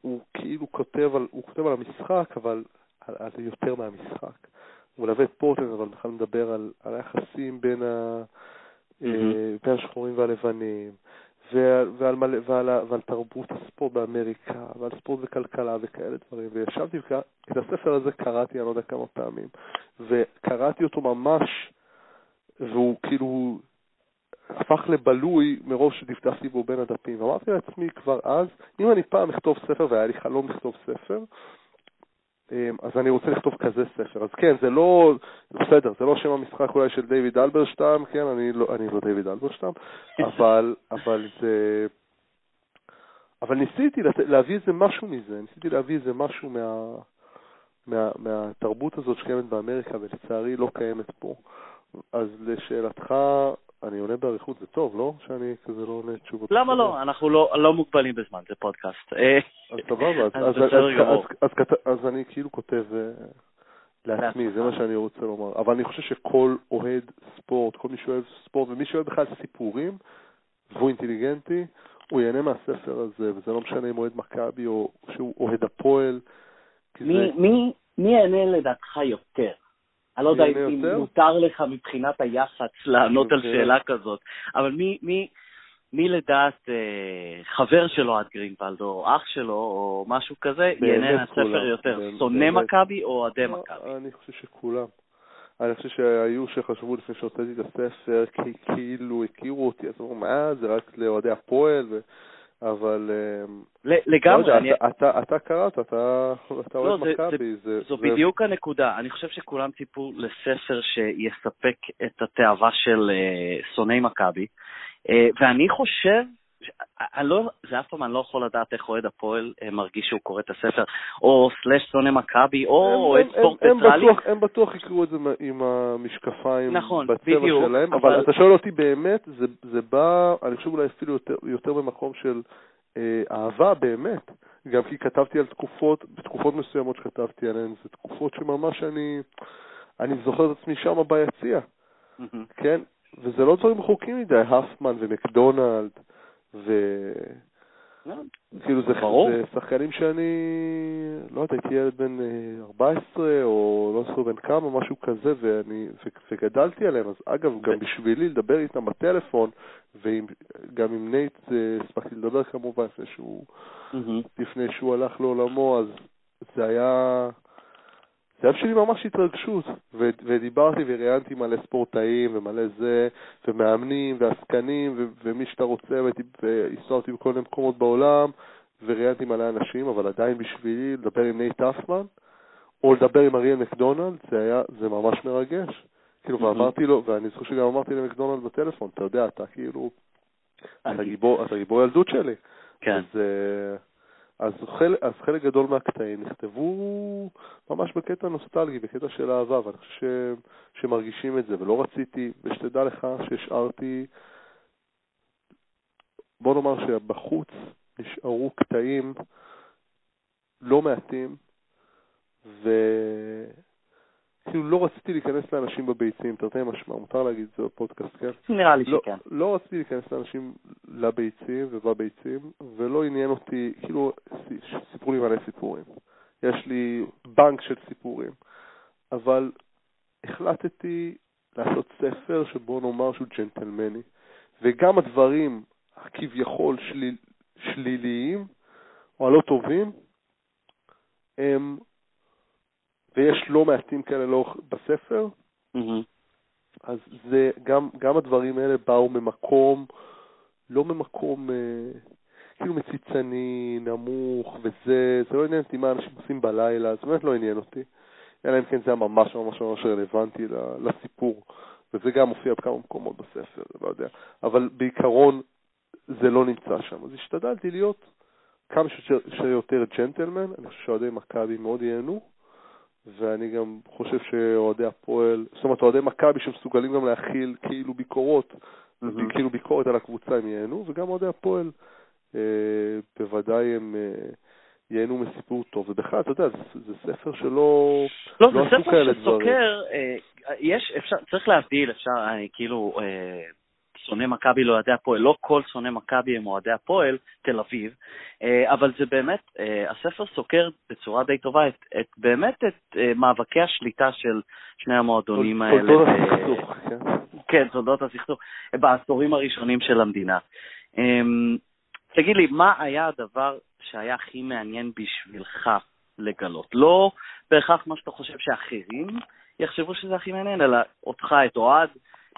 הוא כאילו כותב על, הוא כותב על המשחק, אבל על, על יותר מהמשחק. הוא מלווה את פורטלנד, אבל בכלל מדבר על, על היחסים בין, ה, mm-hmm. בין השחורים והלבנים, ועל, ועל, ועל, ועל, ועל תרבות הספורט באמריקה, ועל ספורט וכלכלה וכאלה דברים. וישבתי, את הספר הזה קראתי, אני לא יודע כמה פעמים, וקראתי אותו ממש, והוא כאילו הפך לבלוי מרוב שדפדפתי בו בין הדפים. ואמרתי לעצמי כבר אז, אם אני פעם אכתוב ספר, והיה לי חלום לכתוב ספר, אז אני רוצה לכתוב כזה ספר. אז כן, זה לא, בסדר, זה לא שם המשחק אולי של דיוויד אלברשטאם, כן, אני לא, אני לא דיוויד אלברשטאם, אבל, אבל זה... אבל ניסיתי. להביא איזה משהו מזה, ניסיתי להביא איזה משהו מה... מה... מהתרבות הזאת שקיימת באמריקה ולצערי לא קיימת פה. אז לשאלתך, אני עונה באריכות, זה טוב, לא? שאני כזה לא עונה תשובות. למה לא? אנחנו לא, לא מוגבלים בזמן, זה פודקאסט. אז סבבה, אז, אני כאילו כותב, לעצמי, זה מה שאני רוצה לומר. אבל אני חושב שכל אוהד ספורט, כל מי שאוהב ספורט ומי שאוהב בכלל סיפורים, והוא אינטליגנטי, הוא ייהנה מהספר הזה, וזה לא משנה אם אוהד מכבי או שהוא אוהד הפועל. מי ייהנה לדעתך יותר? אני לא יודע אם מותר לך מבחינת היח"צ לענות על שאלה כזאת, אבל מי, מי, מי לדעת אה, חבר של אוהד גרינוולד, או אח שלו, או משהו כזה, ייהנה מהספר יותר? שונא מכבי או אוהדי לא, מכבי? אני חושב שכולם. אני חושב שהיו שחשבו לפני שהוצאתי את הספר, כי כאילו הכירו אותי, אז אמרו, מה, זה רק לאוהדי הפועל. אבל... אה, לגמרי. לא אני... אתה, אתה קראת, אתה, אתה אוהד לא, מכבי. זה, זו זה... בדיוק הנקודה. אני חושב שכולם ציפו לספר שיספק את התאווה של uh, שונאי מכבי, uh, ואני חושב אני לא, זה אף פעם אני לא יכול לדעת איך אוהד הפועל אה, מרגיש שהוא קורא את הספר, או סלאש שונא מכבי, או אוהד ספורט ניטרלי. הם בטוח יקראו את זה עם המשקפיים נכון, בצבע בדיוק, שלהם, אבל... אבל אתה שואל אותי באמת, זה, זה בא, אני חושב אולי אפילו יותר, יותר במקום של אה, אהבה באמת. גם כי כתבתי על תקופות, בתקופות מסוימות שכתבתי עליהן, זה תקופות שממש אני, אני זוכר את עצמי שם ביציע. כן? וזה לא דברים רחוקים מדי, האפמן ומקדונלד. ו... כאילו זה, זה שחקנים שאני, לא יודע, הייתי ילד בן 14 אה, או לא זוכר בן כמה, משהו כזה, ואני, ו, וגדלתי עליהם. אז אגב, גם בשבילי לדבר איתם בטלפון, וגם עם נייט אה, הספקתי לדבר כמובן לפני שהוא, לפני שהוא הלך לעולמו, אז זה היה... זה היה בשבילי ממש התרגשות, ו- ודיברתי וראיינתי מלא ספורטאים ומלא זה, ומאמנים ועסקנים ו- ומי שאתה רוצה, והסתובבתי בכל מיני מקומות בעולם, וראיינתי מלא אנשים, אבל עדיין בשבילי לדבר עם נייט האפמן, או לדבר עם אריאל מקדונלד, זה היה, זה ממש מרגש. כאילו, ואמרתי לו, ואני זוכר שגם אמרתי למקדונלד בטלפון, אתה יודע, אתה כאילו, אתה גיבור, אתה גיבור ילדות שלי. כן. אז, uh, אז חלק, אז חלק גדול מהקטעים נכתבו ממש בקטע נוסטלגי, בקטע של אהבה, ואני חושב שמרגישים את זה, ולא רציתי, ושתדע לך שהשארתי, בוא נאמר שבחוץ נשארו קטעים לא מעטים, ו... כאילו לא רציתי להיכנס לאנשים בביצים, תרתי משמע, מותר להגיד את זה בפודקאסט, כן? נראה לי לא, שכן. לא רציתי להיכנס לאנשים לביצים ובביצים, ולא עניין אותי, כאילו, סיפרו לי מלא סיפורים. יש לי בנק של סיפורים, אבל החלטתי לעשות ספר שבו נאמר שהוא ג'נטלמני, וגם הדברים הכביכול שליל, שליליים או הלא טובים, הם ויש לא מעטים כאלה לא בספר, mm-hmm. אז זה, גם, גם הדברים האלה באו ממקום, לא ממקום אה, כאילו מציצני, נמוך, וזה, זה לא עניין אותי מה אנשים עושים בלילה, זה באמת לא עניין אותי. אלא אם כן זה היה ממש ממש ממש רלוונטי לסיפור, וזה גם מופיע בכמה מקומות בספר, לא יודע. אבל בעיקרון זה לא נמצא שם. אז השתדלתי להיות כמה שיותר ג'נטלמן, אני חושב שאוהדי מכבי מאוד ייהנו. ואני גם חושב שאוהדי הפועל, זאת אומרת, אוהדי מכבי שמסוגלים גם להכיל כאילו ביקורות, mm-hmm. כאילו ביקורת על הקבוצה הם ייהנו, וגם אוהדי הפועל, אה, בוודאי הם אה, ייהנו מסיפור טוב. ובכלל, אתה יודע, זה, זה ספר שלא לא, לא זה ספר שסוקר, אה, יש, אפשר, צריך להבדיל, אפשר, אני כאילו... אה, שונא מכבי לאוהדי הפועל, לא כל שונא מכבי הם אוהדי הפועל, תל אביב, אה, אבל זה באמת, אה, הספר סוקר בצורה די טובה את, את באמת את אה, מאבקי השליטה של שני המועדונים האלה. תולדות הסכסוך, כן. כן, תולדות הסכסוך, בעשורים הראשונים של המדינה. אמ, תגיד לי, מה היה הדבר שהיה הכי מעניין בשבילך לגלות? לא בהכרח מה שאתה חושב שאחרים יחשבו שזה הכי מעניין, אלא אותך, את אוהד,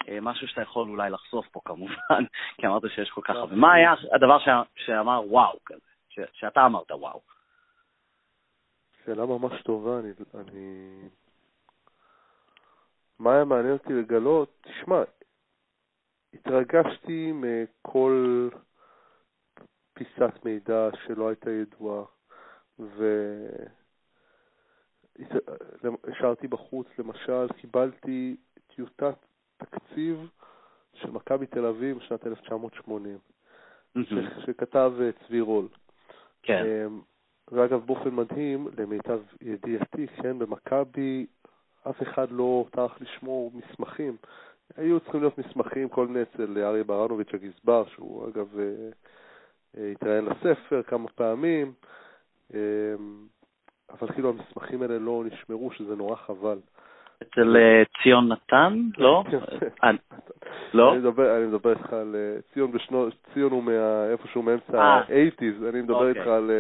אה, משהו שאתה יכול אולי לחשוף פה כמובן, כי אמרת שיש כל כך הרבה. מה היה הדבר שאמר וואו כזה, שאתה אמרת וואו? שאלה ממש טובה, אני, אני... מה היה מעניין אותי לגלות? תשמע, התרגשתי מכל פיסת מידע שלא הייתה ידועה, והשארתי בחוץ, למשל, קיבלתי טיוטת תקציב של מכבי תל אביב בשנת 1980, שכתב אה, צבי רול. כן. אמ, ואגב, באופן מדהים, למיטב ידיעתי, כן, במכבי אף אחד לא טרח לשמור מסמכים. היו צריכים להיות מסמכים, כל מיני אצל אריה ברנוביץ' הגזבר, שהוא אגב התראיין לספר כמה פעמים, אבל כאילו המסמכים האלה לא נשמרו, שזה נורא חבל. אצל אה, ציון נתן? לא? אה, לא? אני מדבר איתך על אה, ציון בשנות, ציון הוא איפשהו מאמצע ה-80's, אני מדבר אוקיי. איתך על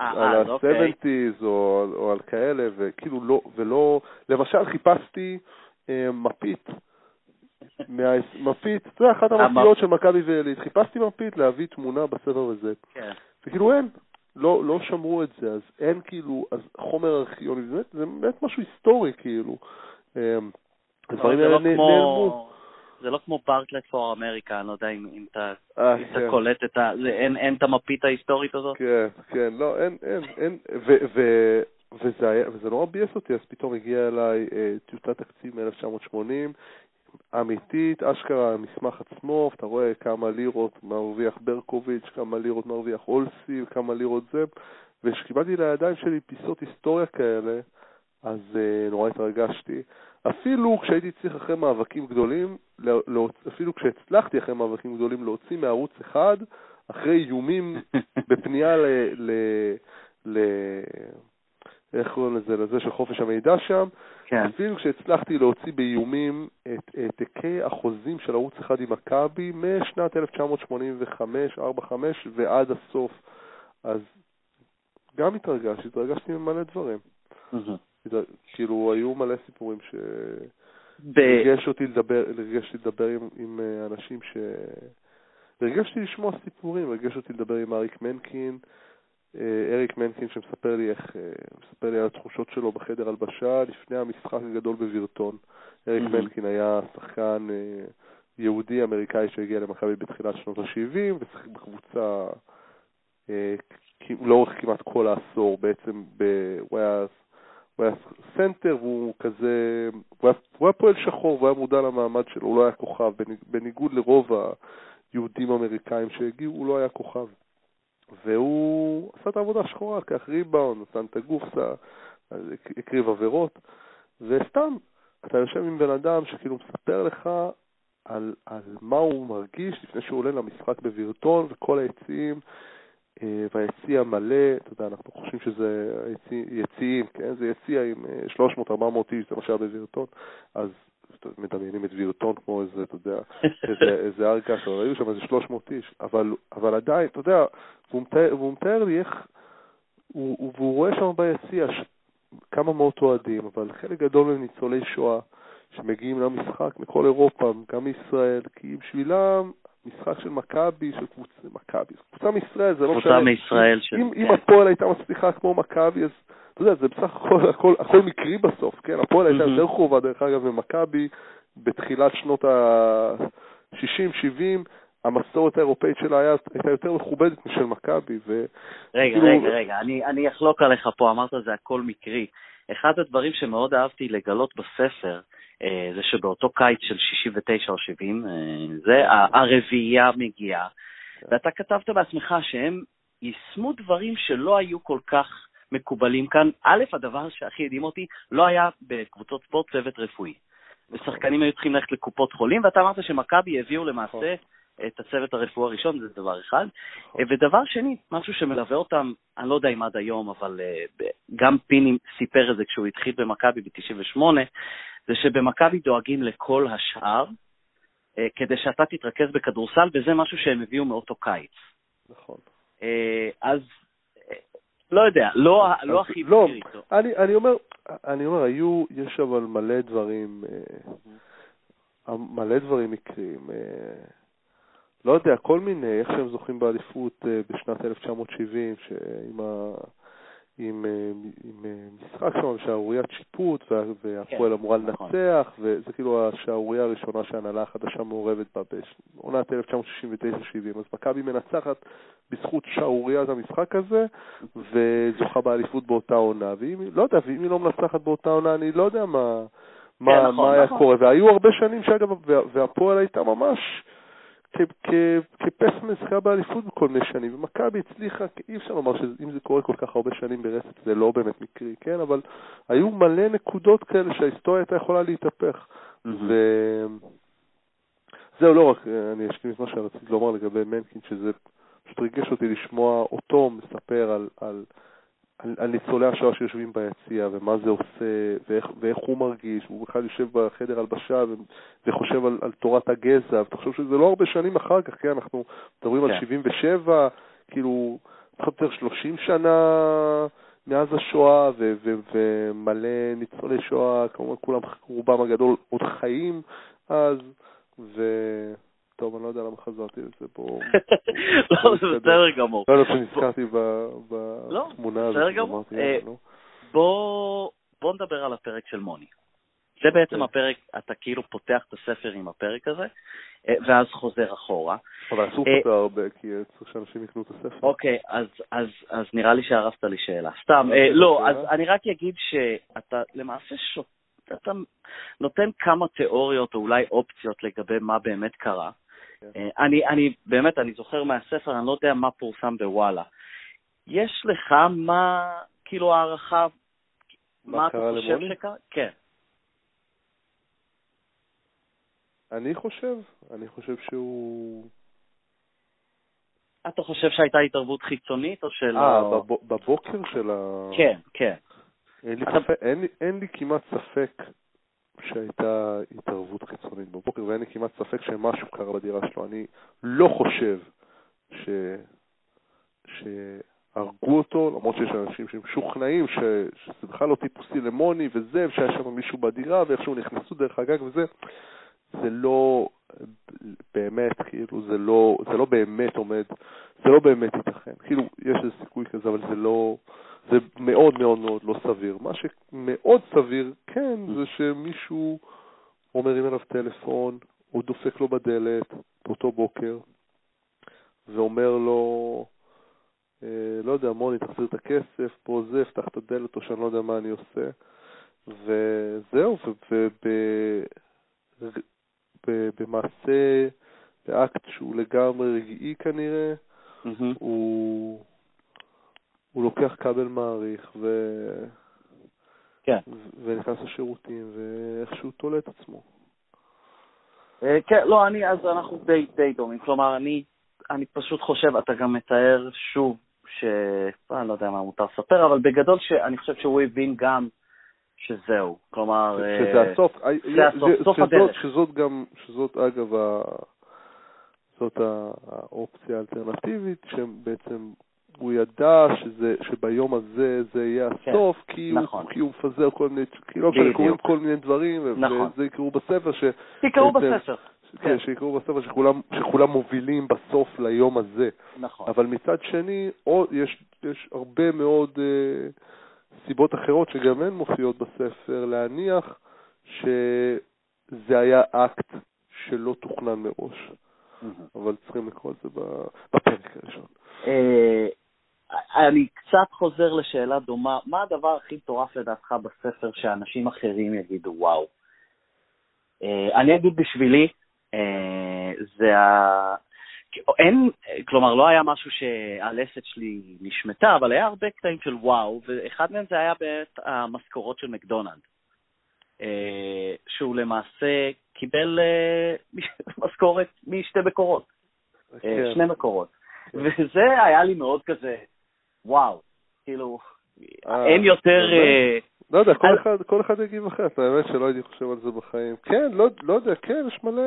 ה-70's אוקיי. או על כאלה, וכאילו לא, ולא, למשל חיפשתי מפית. מפית, אתה יודע, אחת המפיות של מכבי ועילית, חיפשתי מפית להביא תמונה בספר וזה. כן. וכאילו אין, לא, לא שמרו את זה, אז אין כאילו, אז חומר ארכיוני, זה באמת משהו היסטורי כאילו. אמ, הדברים האלה לא נעלמו. זה לא כמו ברקלט פור אמריקה, אני לא יודע אם אתה אה, כן. קולט את ה... אין את המפית ההיסטורית הזאת? כן, כן, לא, אין, אין, אין, וזה נורא ביאס אותי, אז פתאום הגיע אליי אה, טיוטת תקציב מ-1980, אמיתית, אשכרה המסמך עצמו, אתה רואה כמה לירות מרוויח ברקוביץ', כמה לירות מרוויח אולסי, כמה לירות זה, וכשקיבלתי לידיים שלי פיסות היסטוריה כאלה, אז uh, נורא התרגשתי. אפילו כשהייתי צריך אחרי מאבקים גדולים, לא, לא, אפילו כשהצלחתי אחרי מאבקים גדולים להוציא מערוץ אחד, אחרי איומים בפנייה ל... ל, ל איך קוראים לזה? לזה של חופש המידע שם, כן. אפילו כשהצלחתי להוציא באיומים את העתקי החוזים של ערוץ אחד עם מכבי משנת 1985-45 ועד הסוף, אז גם התרגשתי, התרגשתי ממלא דברים. Mm-hmm. כאילו, היו מלא סיפורים ש... הרגש אותי לדבר, אותי לדבר עם, עם אה, אנשים ש... הרגשתי לשמוע סיפורים, הרגש אותי לדבר עם אריק מנקין, אריק מינקין שמספר לי איך, אה, מספר לי על התחושות שלו בחדר הלבשה לפני המשחק הגדול בווירטון. אריק mm-hmm. מינקין היה שחקן יהודי אמריקאי שהגיע למכבי בתחילת שנות ה-70 ושיחק בקבוצה לאורך כמעט כל העשור בעצם, ב... הוא היה הוא היה סנטר והוא כזה, הוא היה, הוא היה פועל שחור והוא היה מודע למעמד שלו, הוא לא היה כוכב, בניגוד לרוב היהודים האמריקאים שהגיעו, הוא לא היה כוכב. והוא עשה את העבודה השחורה, לקח ריבאונד, נתן את הגופסה, הקריב עבירות, וסתם, אתה יושב עם בן אדם שכאילו מספר לך על, על מה הוא מרגיש לפני שהוא עולה למשחק בווירטון, וכל היציעים אה, והיציע מלא, אתה יודע, אנחנו חושבים שזה יציעים, כן? זה יציע עם 300-400 אה, איש, זה מה שהיה בווירטון, אז מדמיינים את וירטון כמו איזה, אתה יודע, איזה, איזה הר אבל היו שם איזה 300 איש, אבל, אבל עדיין, אתה יודע, והוא מתאר, והוא מתאר לי איך, הוא, והוא רואה שם ביציע כמה מאות אוהדים, אבל חלק גדול מהם ניצולי שואה שמגיעים למשחק מכל אירופה, גם מישראל, כי בשבילם משחק של מכבי, של קבוצה, מכבי, קבוצה מישראל, זה לא משנה. קבוצה מישראל של... אם, אם הפועל הייתה מצליחה כמו מכבי, אז אתה יודע, זה בסך הכל, הכל, הכל מקרי בסוף, כן? הפועל הייתה יותר קרובה, דרך אגב, ממכבי בתחילת שנות ה-60-70, המסורת האירופאית שלה היה, הייתה יותר מכובדת משל מכבי. ו... רגע, כאילו... רגע, רגע, אני, אני אחלוק עליך פה, אמרת זה הכל מקרי. אחד הדברים שמאוד אהבתי לגלות בספר, אה, זה שבאותו קיץ של 69 או 70, אה, זה הרביעייה מגיעה, כן. ואתה כתבת בעצמך שהם יישמו דברים שלא היו כל כך מקובלים כאן. א', הדבר שהכי הדהים אותי, לא היה בקבוצות ספורט צוות רפואי. ושחקנים היו צריכים ללכת לקופות חולים, ואתה אמרת שמכבי הביאו למעשה נכון. את הצוות הרפואי הראשון, זה דבר אחד. נכון. ודבר שני, משהו שמלווה אותם, אני לא יודע אם עד היום, אבל גם פיני סיפר את זה כשהוא התחיל במכבי ב-98, זה שבמכבי דואגים לכל השאר, אה, כדי שאתה תתרכז בכדורסל, וזה משהו שהם הביאו מאותו קיץ. נכון. אה, אז אה, לא יודע, לא, לא הכי לא, איתו. אני, אני אומר, אני אומר, היו, יש אבל מלא דברים, מלא דברים מקרים. לא יודע, כל מיני, איך שהם זוכים באליפות בשנת 1970, שעם ה... עם, אה, עם אה, משחק שם, שערוריית שיפוט, והפועל כן, אמורה נכון. לנצח, וזה כאילו השערורייה הראשונה שההנהלה החדשה מעורבת בה בעונת 1969-70. אז מכבי מנצחת בזכות שערוריית המשחק הזה, וזוכה באליפות באותה עונה. ואם, לא יודע, ואם היא לא מנצחת באותה עונה, אני לא יודע מה, מה, כן, נכון, מה היה נכון. קורה. והיו הרבה שנים שאגב, והפועל הייתה ממש... כפסמן שיחקה באליפות בכל מיני שנים, ומכבי הצליחה, אי אפשר לומר שאם זה קורה כל כך הרבה שנים ברצף זה לא באמת מקרי, כן? אבל היו מלא נקודות כאלה שההיסטוריה הייתה יכולה להתהפך. וזהו, לא רק, אני אשלים את מה שרציתי לומר לגבי מנקין, שזה פשוט ריגש אותי לשמוע אותו מספר על, על, על, על ניצולי השואה שיושבים ביציע, ומה זה עושה, ואיך, ואיך הוא מרגיש, הוא בכלל יושב בחדר הלבשה וחושב על, על תורת הגזע, ותחשוב שזה לא הרבה שנים אחר כך, כן, אנחנו מדברים כן. על 77, כאילו, פחות או יותר 30 שנה מאז השואה, ו, ו, ומלא ניצולי שואה, כמובן כולם, רובם הגדול עוד חיים אז, ו... טוב, אני לא יודע למה חזרתי לזה פה. לא, זה בסדר גמור. לא, לא, שנזכרתי בתמונה הזאת. בסדר גמור. אה, בוא נדבר על הפרק של מוני. זה בעצם כן. הפרק, אתה כאילו פותח את הספר עם הפרק הזה, אה, ואז חוזר אחורה. אבל אסור אה, הרבה, כי צריך שאנשים יקנו את הספר. אוקיי, אז נראה לי שהרסת לי שאלה. סתם, לא, אז אני רק אגיד שאתה למעשה אתה נותן כמה תיאוריות או אולי אופציות לגבי מה באמת קרה. כן. אה, אני, אני, באמת, אני זוכר מהספר, אני לא יודע מה פורסם בוואלה. יש לך מה, כאילו, הערכה, מה, מה אתה חושב? שקרה? כן. אני חושב, אני חושב שהוא... אתה חושב שהייתה התערבות חיצונית או שלא? אה, בבוקר של ה... כן, כן. אין לי, אתה... ספק, אין, אין לי כמעט ספק שהייתה התערבות חיצונית בבוקר, ואין לי כמעט ספק שמשהו קרה בדירה שלו. אני לא חושב ש... שהרגו אותו, למרות שיש אנשים שמשוכנעים ש... שזה בכלל לא טיפוסי למוני וזה, ושהיה שם מישהו בדירה, ואיכשהו נכנסו דרך הגג וזה. זה לא באמת, כאילו, זה לא, זה לא באמת עומד, זה לא באמת ייתכן. כאילו, יש איזה סיכוי כזה, אבל זה לא, זה מאוד מאוד מאוד לא סביר. מה שמאוד סביר, כן, זה שמישהו אומרים אליו טלפון, הוא דופק לו בדלת באותו בוקר, ואומר לו, אה, לא יודע, מוני, תחזיר את הכסף, פה זה, פתח את הדלת, או שאני לא יודע מה אני עושה. וזהו, ובמעשה, באקט שהוא לגמרי רגעי כנראה, mm-hmm. הוא... הוא לוקח כבל מעריך ו... כן. ונכנס לשירותים, ואיכשהו תולה את עצמו. אה, כן, לא, אני, אז אנחנו די, די דומים. כלומר, אני, אני פשוט חושב, אתה גם מתאר שוב, ש... אני לא יודע מה מותר לספר, אבל בגדול שאני חושב שהוא הבין גם שזהו. כלומר... שזה אה, הסוף. זה הסוף, סוף הדרך. שזאת גם, שזאת אגב, זאת האופציה האלטרנטיבית, שבעצם הוא ידע שזה, שביום הזה זה יהיה כן, הסוף, כן, כי, נכון. הוא, כי הוא מפזר כל מיני, כי לא משנה, קוראים כל מיני דברים, נכון. וזה יקראו בספר ש... יקראו בספר. כן, כן, שיקראו בספר שכולם, שכולם מובילים בסוף ליום הזה. נכון. אבל מצד שני, עוד, יש, יש הרבה מאוד אה, סיבות אחרות שגם הן מופיעות בספר, להניח שזה היה אקט שלא תוכנן מראש. אבל צריכים לקרוא את זה בפרק הראשון. אה, אני קצת חוזר לשאלה דומה, מה הדבר הכי מטורף לדעתך בספר שאנשים אחרים יגידו וואו? Uh, אני אגיד בשבילי, uh, זה ה... אין, כלומר, לא היה משהו שהלסת שלי נשמטה, אבל היה הרבה קטעים של וואו, ואחד מהם זה היה באמת המשכורות של מקדונלד. Uh, שהוא למעשה קיבל משכורת משתי מקורות. כן. שני מקורות. כן. וזה היה לי מאוד כזה, וואו, כאילו, אה, אין יותר... אה, לא יודע, כל אחד, כל אחד יגיב אחרת, האמת שלא הייתי חושב על זה בחיים. כן, לא, לא יודע, כן, יש מלא...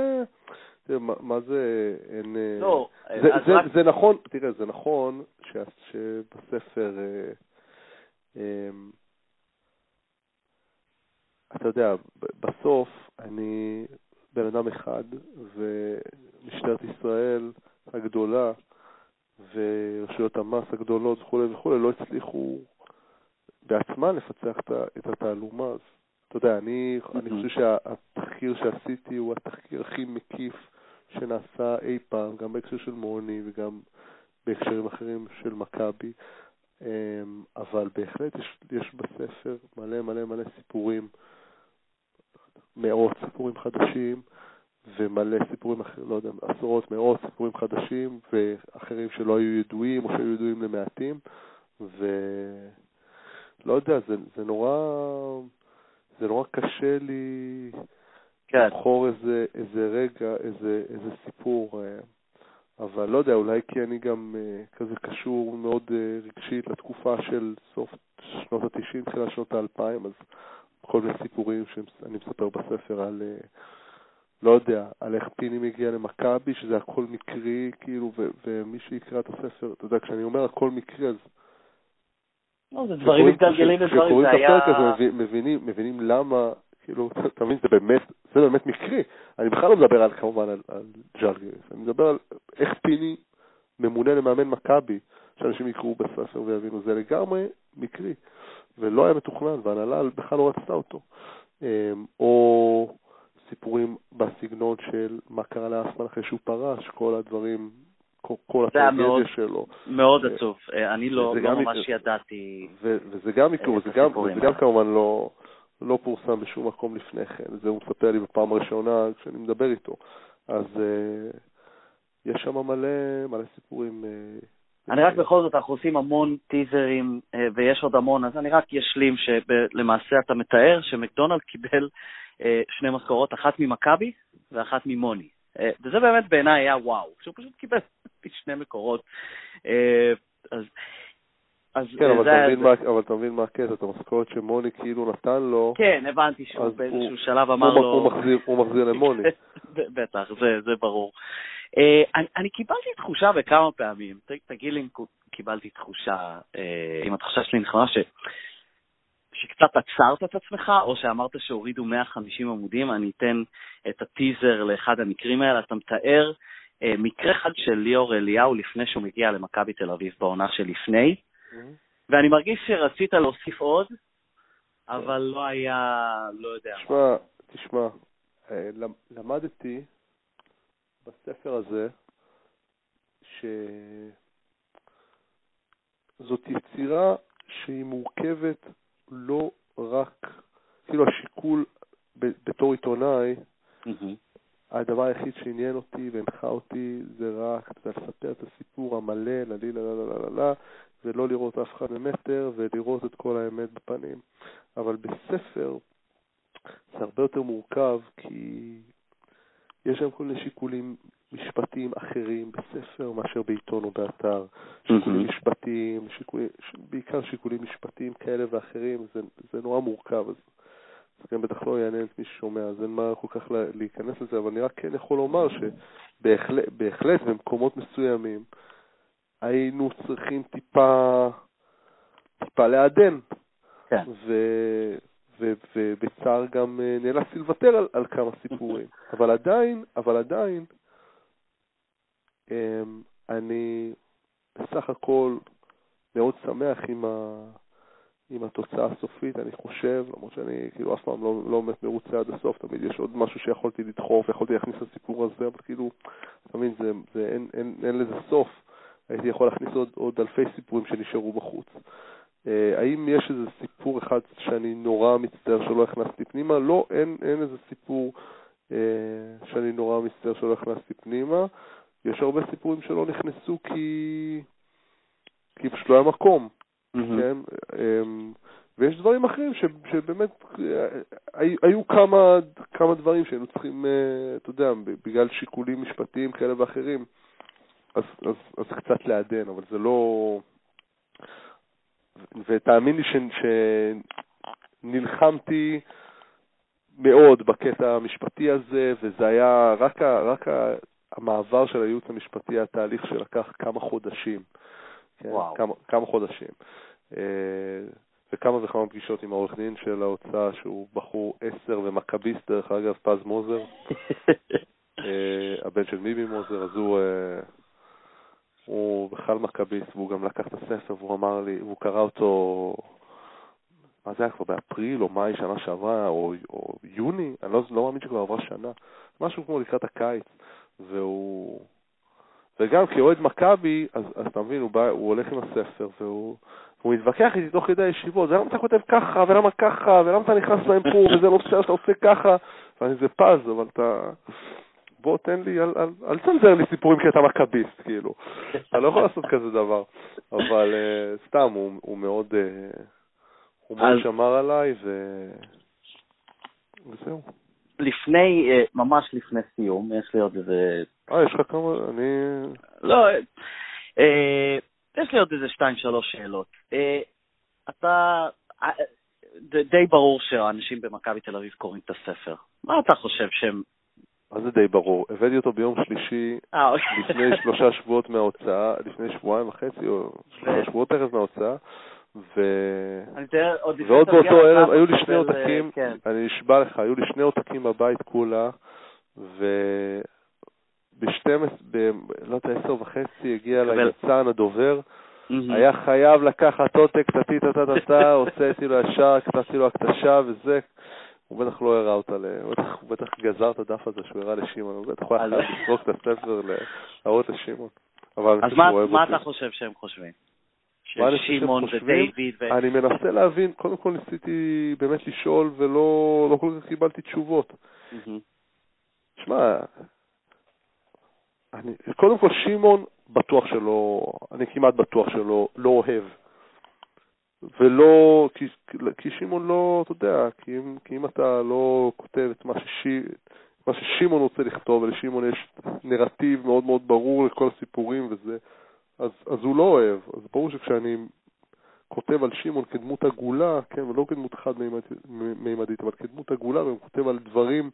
תראה, מה, מה זה, אין... אה, לא, זה, זה, רק... זה נכון, תראה, זה נכון ש, שבספר, אה, אה, אתה יודע, בסוף אני בן אדם אחד, ומשטרת ישראל הגדולה ורשויות המס הגדולות וכולי וכולי לא הצליחו בעצמן לפצח את התעלומה. אז אתה יודע, אני, אני חושב שהתחקיר שעשיתי הוא התחקיר הכי מקיף שנעשה אי פעם, גם בהקשר של מוני וגם בהקשרים אחרים של מכבי. אמ, אבל בהחלט יש, יש בספר מלא מלא מלא סיפורים, מאות סיפורים חדשים, ומלא סיפורים אחרים, לא יודע, עשרות, מאות סיפורים חדשים, ואחרים שלא היו ידועים או שהיו ידועים למעטים, ולא יודע, זה, זה נורא, זה נורא קשה לי כן. לבחור איזה, איזה רגע, איזה, איזה סיפור, אה, אבל לא יודע, אולי כי אני גם uh, כזה קשור מאוד uh, רגשית לתקופה של סוף שנות ה-90, תחילת שנות ה-2000, אז כל מיני סיפורים שאני מספר בספר על, uh, לא יודע, על איך פיני מגיע למכבי, שזה הכל מקרי, כאילו, ו- ומי שיקרא את הספר, אתה יודע, כשאני אומר הכל מקרי, אז... לא, זה דברים מתגלגלים ודברים, זה היה... כשקוראים את הפרק הזה, מבינים, מבינים למה, כאילו, אתה מבין, זה באמת, זה באמת מקרי. אני בכלל לא מדבר על, כמובן, על, על ג'ארגריס, אני מדבר על איך פיני ממונה למאמן מכבי, שאנשים יקראו בספר ויבינו, זה לגמרי מקרי, ולא היה מתוכנן, והנהלה בכלל לא רצתה אותו. אמ, או סיפורים בסגנון של מה קרה לאסמן אחרי שהוא פרש, כל הדברים, כל הטרגדיה שלו. מאוד אה, עצוב, אה, אני לא, לא ממש ידעתי. וזה גם מקרי, וזה גם כמובן לא... לא פורסם בשום מקום לפני כן, זה הוא מספר לי בפעם הראשונה כשאני מדבר איתו. אז uh, יש שם מלא, מלא סיפורים. אני רק בכל זאת, אנחנו עושים המון טיזרים, uh, ויש עוד המון, אז אני רק אשלים שלמעשה אתה מתאר שמקדונלד קיבל uh, שני משכורות, אחת ממכבי ואחת ממוני. Uh, וזה באמת בעיניי היה וואו, שהוא פשוט קיבל שני מקורות. אז אז כן, אבל אתה, מבין מה, אבל אתה מבין מה הקטע, את המשכורת שמוני כאילו נתן לו. כן, הבנתי שהוא באיזשהו שלב אמר הוא, לו... הוא מחזיר, הוא מחזיר למוני. בטח, זה, זה ברור. Uh, אני, אני קיבלתי תחושה בכמה פעמים, ת, תגיד לי אם קיבלתי תחושה, uh, אם התחושה שלי נכונה, ש, שקצת עצרת את עצמך, או שאמרת שהורידו 150 עמודים, אני אתן את הטיזר לאחד המקרים האלה. אתה מתאר uh, מקרה אחד של ליאור אליהו לפני שהוא מגיע למכבי תל אביב בעונה שלפני. ואני מרגיש שרצית להוסיף עוד, אבל לא היה, לא יודע. תשמע, תשמע, אה, למדתי בספר הזה שזאת יצירה שהיא מורכבת לא רק, כאילו השיקול בתור עיתונאי, הדבר היחיד שעניין אותי והנחה אותי זה רק לספר את הסיפור המלא, ללי לה לה לה לה לה, ולא לראות אף אחד ממטר ולראות את כל האמת בפנים. אבל בספר זה הרבה יותר מורכב כי יש שם כל מיני שיקולים משפטיים אחרים בספר מאשר בעיתון או באתר. שיקולים משפטיים, שיקולים, בעיקר שיקולים משפטיים כאלה ואחרים, זה, זה נורא מורכב. אז זה גם בטח לא יעניין את מי ששומע, אז אין מה כל כך להיכנס לזה, אבל אני רק כן יכול לומר שבהחלט במקומות מסוימים היינו צריכים טיפה, טיפה לעדן. כן. ו, ובצער גם אה, נאלצתי לוותר על, על כמה סיפורים. אבל עדיין, אבל עדיין, אמ, אני בסך הכל מאוד שמח עם, ה, עם התוצאה הסופית, אני חושב, למרות שאני כאילו אף פעם לא, לא באמת מרוצה עד הסוף, תמיד יש עוד משהו שיכולתי לדחוף, יכולתי להכניס לסיפור הזה, אבל כאילו, אתה מבין, זה, זה, אין, אין, אין לזה סוף. הייתי יכול להכניס עוד, עוד אלפי סיפורים שנשארו בחוץ. Uh, האם יש איזה סיפור אחד שאני נורא מצטער שלא הכנסתי פנימה? לא, אין, אין איזה סיפור uh, שאני נורא מצטער שלא הכנסתי פנימה. יש הרבה סיפורים שלא נכנסו כי, כי פשוט לא היה מקום, mm-hmm. כן? Um, ויש דברים אחרים ש, שבאמת היו, היו כמה, כמה דברים שהיינו צריכים, אתה יודע, בגלל שיקולים משפטיים כאלה ואחרים, אז, אז, אז קצת לעדן, אבל זה לא... ותאמין לי ש, שנלחמתי מאוד בקטע המשפטי הזה, וזה היה רק, ה, רק ה, המעבר של הייעוץ המשפטי, התהליך שלקח כמה חודשים. כן, וואו. כמה, כמה חודשים. אה, וכמה וכמה פגישות עם העורך דין של ההוצאה, שהוא בחור עשר ומכביסט, דרך אגב, פז מוזר. אה, הבן של מיבי מוזר, אז הוא... הוא בכלל מכביסט, והוא גם לקח את הספר והוא אמר לי, והוא קרא אותו, מה זה היה כבר באפריל או מאי שנה שעברה, או, או יוני, אני לא, לא מאמין שכבר עברה שנה, משהו כמו לקראת הקיץ, והוא... וגם כאוהד מכבי, אז, אז אתה מבין, הוא, בא, הוא הולך עם הספר והוא הוא מתווכח איתי תוך כדי הישיבות, למה אתה כותב ככה, ולמה ככה, ולמה אתה נכנס להם פה, וזה לא בסדר שאתה עושה ככה, ואני זה פז, אבל אתה... בוא תן לי, אל, תצנזר לי סיפורים כי אתה מכביסט, כאילו. אתה לא יכול לעשות כזה דבר. אבל uh, סתם, הוא, הוא מאוד, uh, הוא מאוד שמר עליי, ו... וזהו. לפני, uh, ממש לפני סיום, יש לי עוד איזה... אה, יש לך כמה, אני... לא, uh, יש לי עוד איזה שתיים, שלוש שאלות. Uh, אתה, די ברור שאנשים במכבי תל אביב קוראים את הספר. מה אתה חושב שהם מה זה די ברור? הבאתי אותו ביום שלישי, אה, אוקיי. לפני שלושה שבועות מההוצאה, לפני שבועיים וחצי, או שלושה שבועות תכף מההוצאה, ו... ועוד באותו ערב היו לי שני עותקים, כן. אני נשבע לך, היו לי שני עותקים בבית כולה, וב-12, ב... לא יודע, עשר וחצי הגיע ליצן הדובר, היה חייב לקחת עותק, טה-טה-טה-טה, הוצאתי לו ישר, כתבתי לו הקטשה וזה, הוא בטח לא הראה אותה, הוא בטח גזר את הדף הזה שהוא הראה לשמעון, הוא בטח היה חייב לסרוק את הספר להראות לשמעון. אז מה אתה חושב שהם חושבים? שמעון ודייוויד ו... אני מנסה להבין, קודם כל ניסיתי באמת לשאול ולא לא כל כך קיבלתי תשובות. שמע, קודם כל שמעון בטוח שלא, אני כמעט בטוח שלא לא אוהב ולא, כי, כי שמעון לא, אתה יודע, כי אם, כי אם אתה לא כותב את מה, ששי, מה ששמעון רוצה לכתוב, ולשמעון יש נרטיב מאוד מאוד ברור לכל הסיפורים וזה, אז, אז הוא לא אוהב. אז ברור שכשאני כותב על שמעון כדמות עגולה, כן, ולא כדמות חד-מימדית, אבל כדמות עגולה, ואני כותב על דברים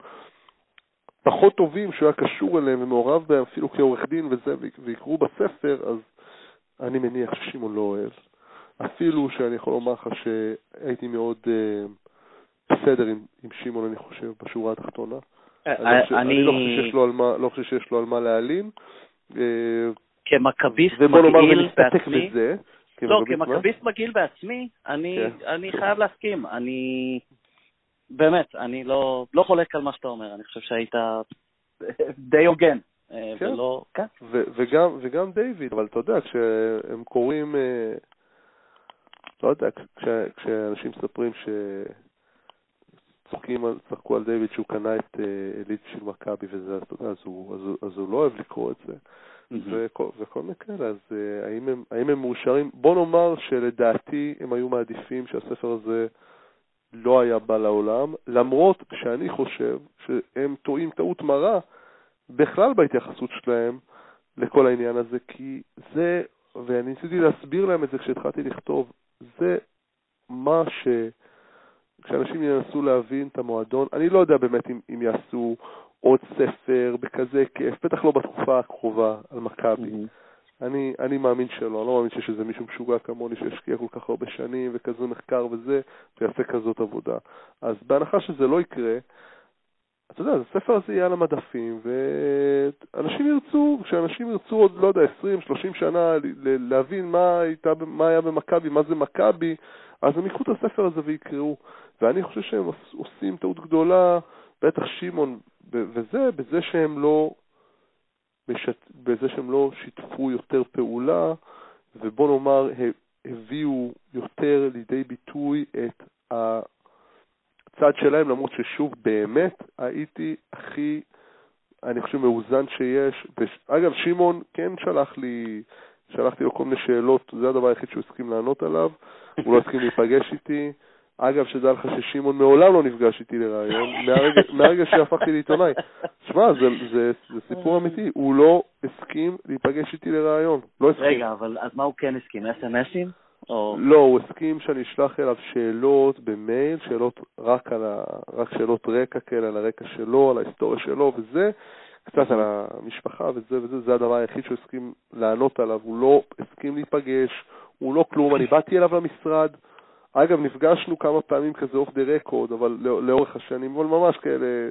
פחות טובים שהוא היה קשור אליהם ומעורב בהם אפילו כעורך דין וזה, ויקראו בספר, אז אני מניח ששמעון לא אוהב. אפילו שאני יכול לומר לך שהייתי מאוד uh, בסדר עם, עם שמעון, אני חושב, בשורה התחתונה. אה, אני, לא חושב שיש לו על מה, לא חושב שיש לו על מה להעלים. אה, כמכביסט מגעיל בעצמי, לא, כמכביסט מגעיל בעצמי, אני, כן. אני חייב להסכים. אני, באמת, אני לא, לא חולק על מה שאתה אומר, אני חושב שהיית די הוגן. כן. ולא, כן. וגם, וגם דיוויד, אבל אתה יודע, כשהם קוראים לא יודע, כשאנשים מספרים שצוחקים, צחקו על דיוויד שהוא קנה את אליט אה, של מכבי וזה, אתה יודע, אז הוא, אז, אז הוא לא אוהב לקרוא את זה. וכל, וכל מקרה, אז אה, האם הם, האם הם מאושרים? בוא נאמר שלדעתי הם היו מעדיפים שהספר הזה לא היה בא לעולם, למרות שאני חושב שהם טועים טעות מרה בכלל בהתייחסות שלהם לכל העניין הזה, כי זה, ואני ניסיתי להסביר להם את זה כשהתחלתי לכתוב, זה מה ש... כשאנשים ינסו להבין את המועדון, אני לא יודע באמת אם, אם יעשו עוד ספר בכזה כיף, בטח לא בתקופה הקרובה על מכבי. Mm-hmm. אני, אני מאמין שלא, אני לא מאמין שיש איזה מישהו משוגע כמוני שהשקיע כל כך הרבה שנים וכזה מחקר וזה, ויעשה כזאת עבודה. אז בהנחה שזה לא יקרה, אתה יודע, הספר הזה יהיה על המדפים, ואנשים ירצו, כשאנשים ירצו עוד, לא יודע, 20-30 שנה להבין מה, הייתה, מה היה במכבי, מה זה מכבי, אז הם ייקחו את הספר הזה ויקראו. ואני חושב שהם עושים טעות גדולה, בטח שמעון, וזה, בזה שהם לא, בזה שהם לא שיתפו יותר פעולה, ובוא נאמר, הביאו יותר לידי ביטוי את ה... הצד שלהם, למרות ששוב, באמת הייתי הכי, אני חושב, מאוזן שיש. אגב, שמעון כן שלח לי, שלחתי לו כל מיני שאלות, זה הדבר היחיד שהוא הסכים לענות עליו, הוא לא הסכים להיפגש איתי. אגב, שדע לך ששמעון מעולם לא נפגש איתי לראיון, מהרגע, מהרגע שהפכתי לעיתונאי. שמע, זה, זה, זה סיפור אמיתי, הוא לא הסכים להיפגש איתי לראיון, לא הסכים. רגע, אבל אז מה הוא כן הסכים? אס.אם.אסים? או... לא, הוא הסכים שאני אשלח אליו שאלות במייל, שאלות רק, על ה... רק שאלות רקע כאלה, על הרקע שלו, על ההיסטוריה שלו וזה, קצת על המשפחה וזה וזה, זה הדבר היחיד שהוא הסכים לענות עליו, הוא לא הסכים להיפגש, הוא לא כלום, אני באתי אליו למשרד, אגב, נפגשנו כמה פעמים כזה אוף דה רקורד, אבל לא, לאורך השנים, אבל ממש כאלה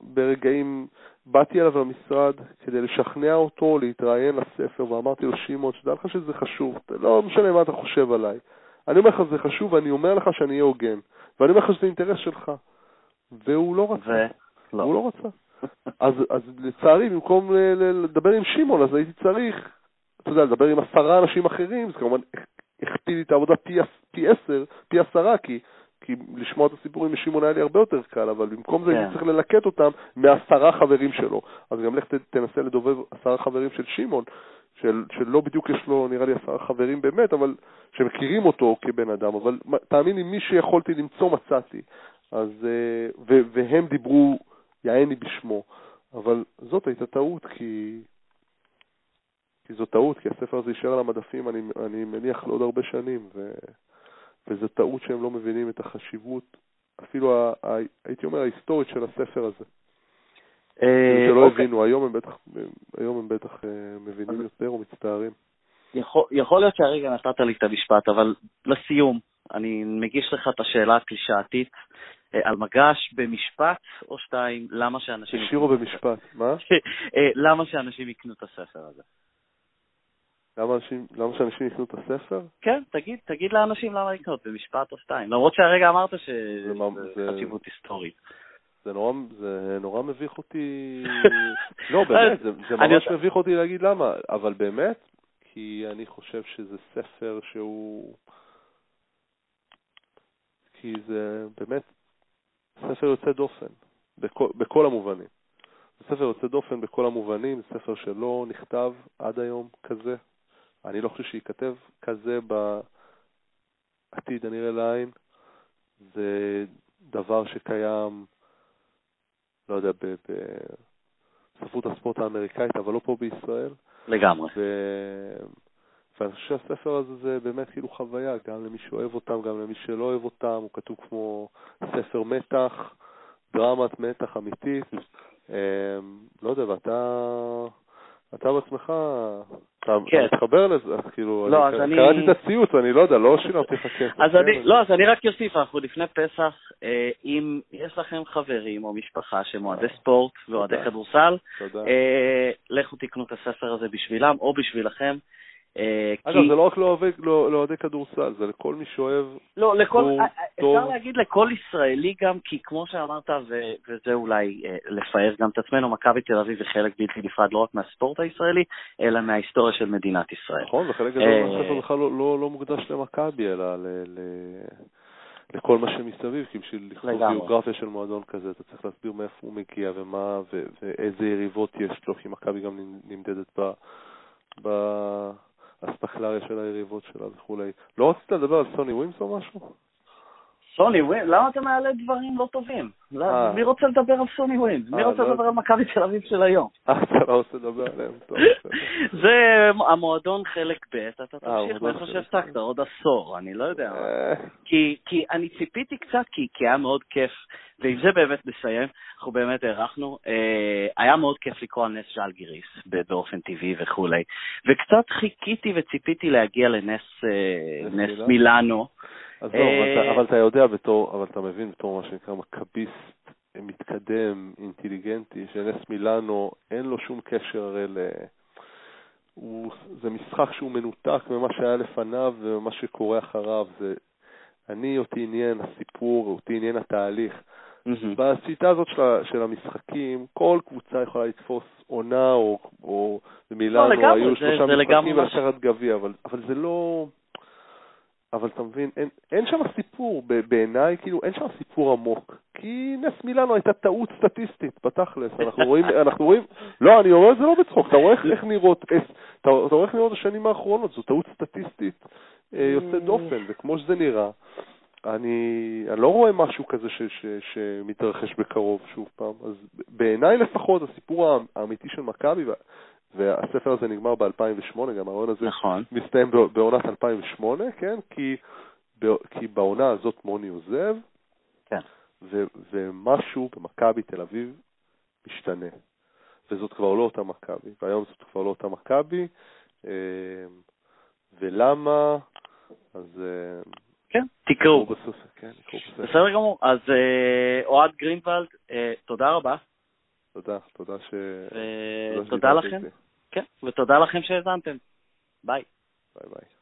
ברגעים באתי אליו למשרד כדי לשכנע אותו להתראיין לספר, ואמרתי לו, שמעון, שתדע לך שזה חשוב, לא משנה מה אתה חושב עליי. אני אומר לך שזה חשוב, ואני אומר לך שאני אהיה הוגן. ואני אומר לך שזה אינטרס שלך. והוא לא רצה. ו... לא. הוא לא רצה. אז, אז לצערי, במקום לדבר עם שמעון, אז הייתי צריך, אתה יודע, לדבר עם עשרה אנשים אחרים, זה כמובן הכפיל לי את העבודה פי, פי עשר, פי עשרה, כי כי לשמוע את הסיפורים משמעון היה לי הרבה יותר קל, אבל במקום זה כן. אני צריך ללקט אותם מעשרה חברים שלו. אז גם לך תנסה לדובב עשרה חברים של שמעון, של, שלא בדיוק יש לו, נראה לי, עשרה חברים באמת, אבל שמכירים אותו כבן אדם, אבל תאמין לי, מי שיכולתי למצוא מצאתי. אז, אה, ו, והם דיברו יעני בשמו. אבל זאת הייתה טעות, כי, כי זו טעות, כי הספר הזה יישאר על המדפים, אני, אני מניח, לעוד הרבה שנים, ו, וזו טעות שהם לא מבינים את החשיבות, אפילו, הייתי אומר, ההיסטורית של הספר הזה. אה, שלא אוקיי. הבינו, היום הם בטח, היום הם בטח אה, מבינים יותר או מצטערים. יכול, יכול להיות שהרגע נתת לי את המשפט, אבל לסיום, אני מגיש לך את השאלה הקלישאתית אה, על מגש במשפט או שתיים, למה שאנשים... השאירו במשפט, מה? למה שאנשים יקנו את הספר הזה? למה, אנשים, למה שאנשים יקנו את הספר? כן, תגיד, תגיד לאנשים למה לקנות, במשפט או שתיים. למרות שהרגע אמרת שזה חשיבות היסטורית. זה נורא, זה נורא מביך אותי, לא באמת, זה, זה ממש מביך אותי להגיד למה, אבל באמת, כי אני חושב שזה ספר שהוא, כי זה באמת ספר יוצא דופן, בכל, בכל המובנים. זה ספר יוצא דופן בכל המובנים, זה ספר שלא נכתב עד היום כזה. אני לא חושב שייכתב כזה בעתיד הנראה לעין. זה דבר שקיים לא יודע, בספרות הספורט האמריקאית, אבל לא פה בישראל. לגמרי. ו... ואני חושב שהספר הזה זה באמת כאילו חוויה, גם למי שאוהב אותם, גם למי שלא אוהב אותם, הוא כתוב כמו ספר מתח, דרמת מתח אמיתית. אמ, לא יודע, ואתה אתה בעצמך, אתה כן. מתחבר לזה, כאילו, לא, אני, אז קראתי אני... את הציוץ, אני לא יודע, לא שילמתי לך כסף. אז אני, לא, אז אני רק אוסיף, אנחנו לפני פסח, אה, אם יש לכם חברים או משפחה שהם אוהדי ספורט ואוהדי כדורסל, אה, לכו תקנו את הספר הזה בשבילם או בשבילכם. אה, אגב, זה לא רק לאוהדי לא, כדורסל, זה לכל מי שאוהב לא, לכל, אה, אה, אפשר להגיד לכל ישראלי גם, כי כמו שאמרת, וזה אולי לפאר גם את עצמנו, מכבי תל אביב היא חלק בלתי נפרד לא רק מהספורט הישראלי, אלא מההיסטוריה של מדינת ישראל. נכון, וחלק גדול מהספר בכלל לא, לא, לא מוקדש למכבי, אלא לכל מה שמסביב, כי בשביל לכתוב ביוגרפיה של מועדון כזה, אתה צריך להסביר מאיפה הוא מגיע ומה, ואיזה יריבות יש לו, כי מכבי גם נמדדת ב... הספקלריה של היריבות שלה וכולי. לא רצית לדבר על סוני ווימס או משהו? סוני ווימס? למה אתה מעלה דברים לא טובים? אה. מי רוצה לדבר על סוני ווימס? מי אה, רוצה לא לדבר על מכבי תל אביב של היום? אה, אתה לא רוצה לדבר עליהם, טוב. זה המועדון חלק ב', אתה תמשיך מאיפה שהפסקת, עוד עשור, אני לא יודע. כי אני ציפיתי קצת, כי היה מאוד כיף, ועם זה באמת נסיים, אנחנו באמת הארכנו. היה מאוד כיף לקרוא על נס ז'אלגיריס באופן טבעי וכולי, וקצת חיכיתי וציפיתי להגיע לנס מילאנו. אז לא, אה, אבל אתה יודע בתור, אבל אתה מבין בתור מה שנקרא מכביסט מתקדם, אינטליגנטי, שנס מילאנו, אין לו שום קשר הרי ל... הוא, זה משחק שהוא מנותק ממה שהיה לפניו ומה שקורה אחריו. זה, אני, אותי עניין הסיפור, אותי עניין התהליך. Mm-hmm. בשיטה הזאת של, של המשחקים, כל קבוצה יכולה לתפוס עונה, או, או במילאנו לא, היו שלושה משחקים ולקחת גביע, אבל, אבל זה לא... אבל אתה מבין, אין, אין שם סיפור, בעיניי, כאילו, אין שם סיפור עמוק. כי נס מילאנו הייתה טעות סטטיסטית, בתכלס. אנחנו רואים, אנחנו רואים, לא, אני אומר את זה לא בצחוק, אתה רואה איך, נראות, אתה, אתה רואה איך נראות השנים האחרונות, זו טעות סטטיסטית אה, יוצאת דופן, וכמו שזה נראה, אני, אני לא רואה משהו כזה ש, ש, שמתרחש בקרוב שוב פעם. אז בעיניי לפחות, הסיפור האמיתי של מכבי, והספר הזה נגמר ב-2008, גם הרעיון הזה נכון. מסתיים בעונת 2008, כן? כי, כי בעונה הזאת מוני עוזב, כן. ו, ומשהו במכבי תל אביב משתנה. וזאת כבר לא אותה מכבי, והיום זאת כבר לא אותה מכבי, אה, ולמה? אז... אה, כן, תקראו. כן, בסדר גמור. אז אה, אוהד גרינוולד, תודה רבה. תודה, תודה ש... ותודה לכם. כן, ותודה לכם שהאזנתם. ביי. ביי ביי.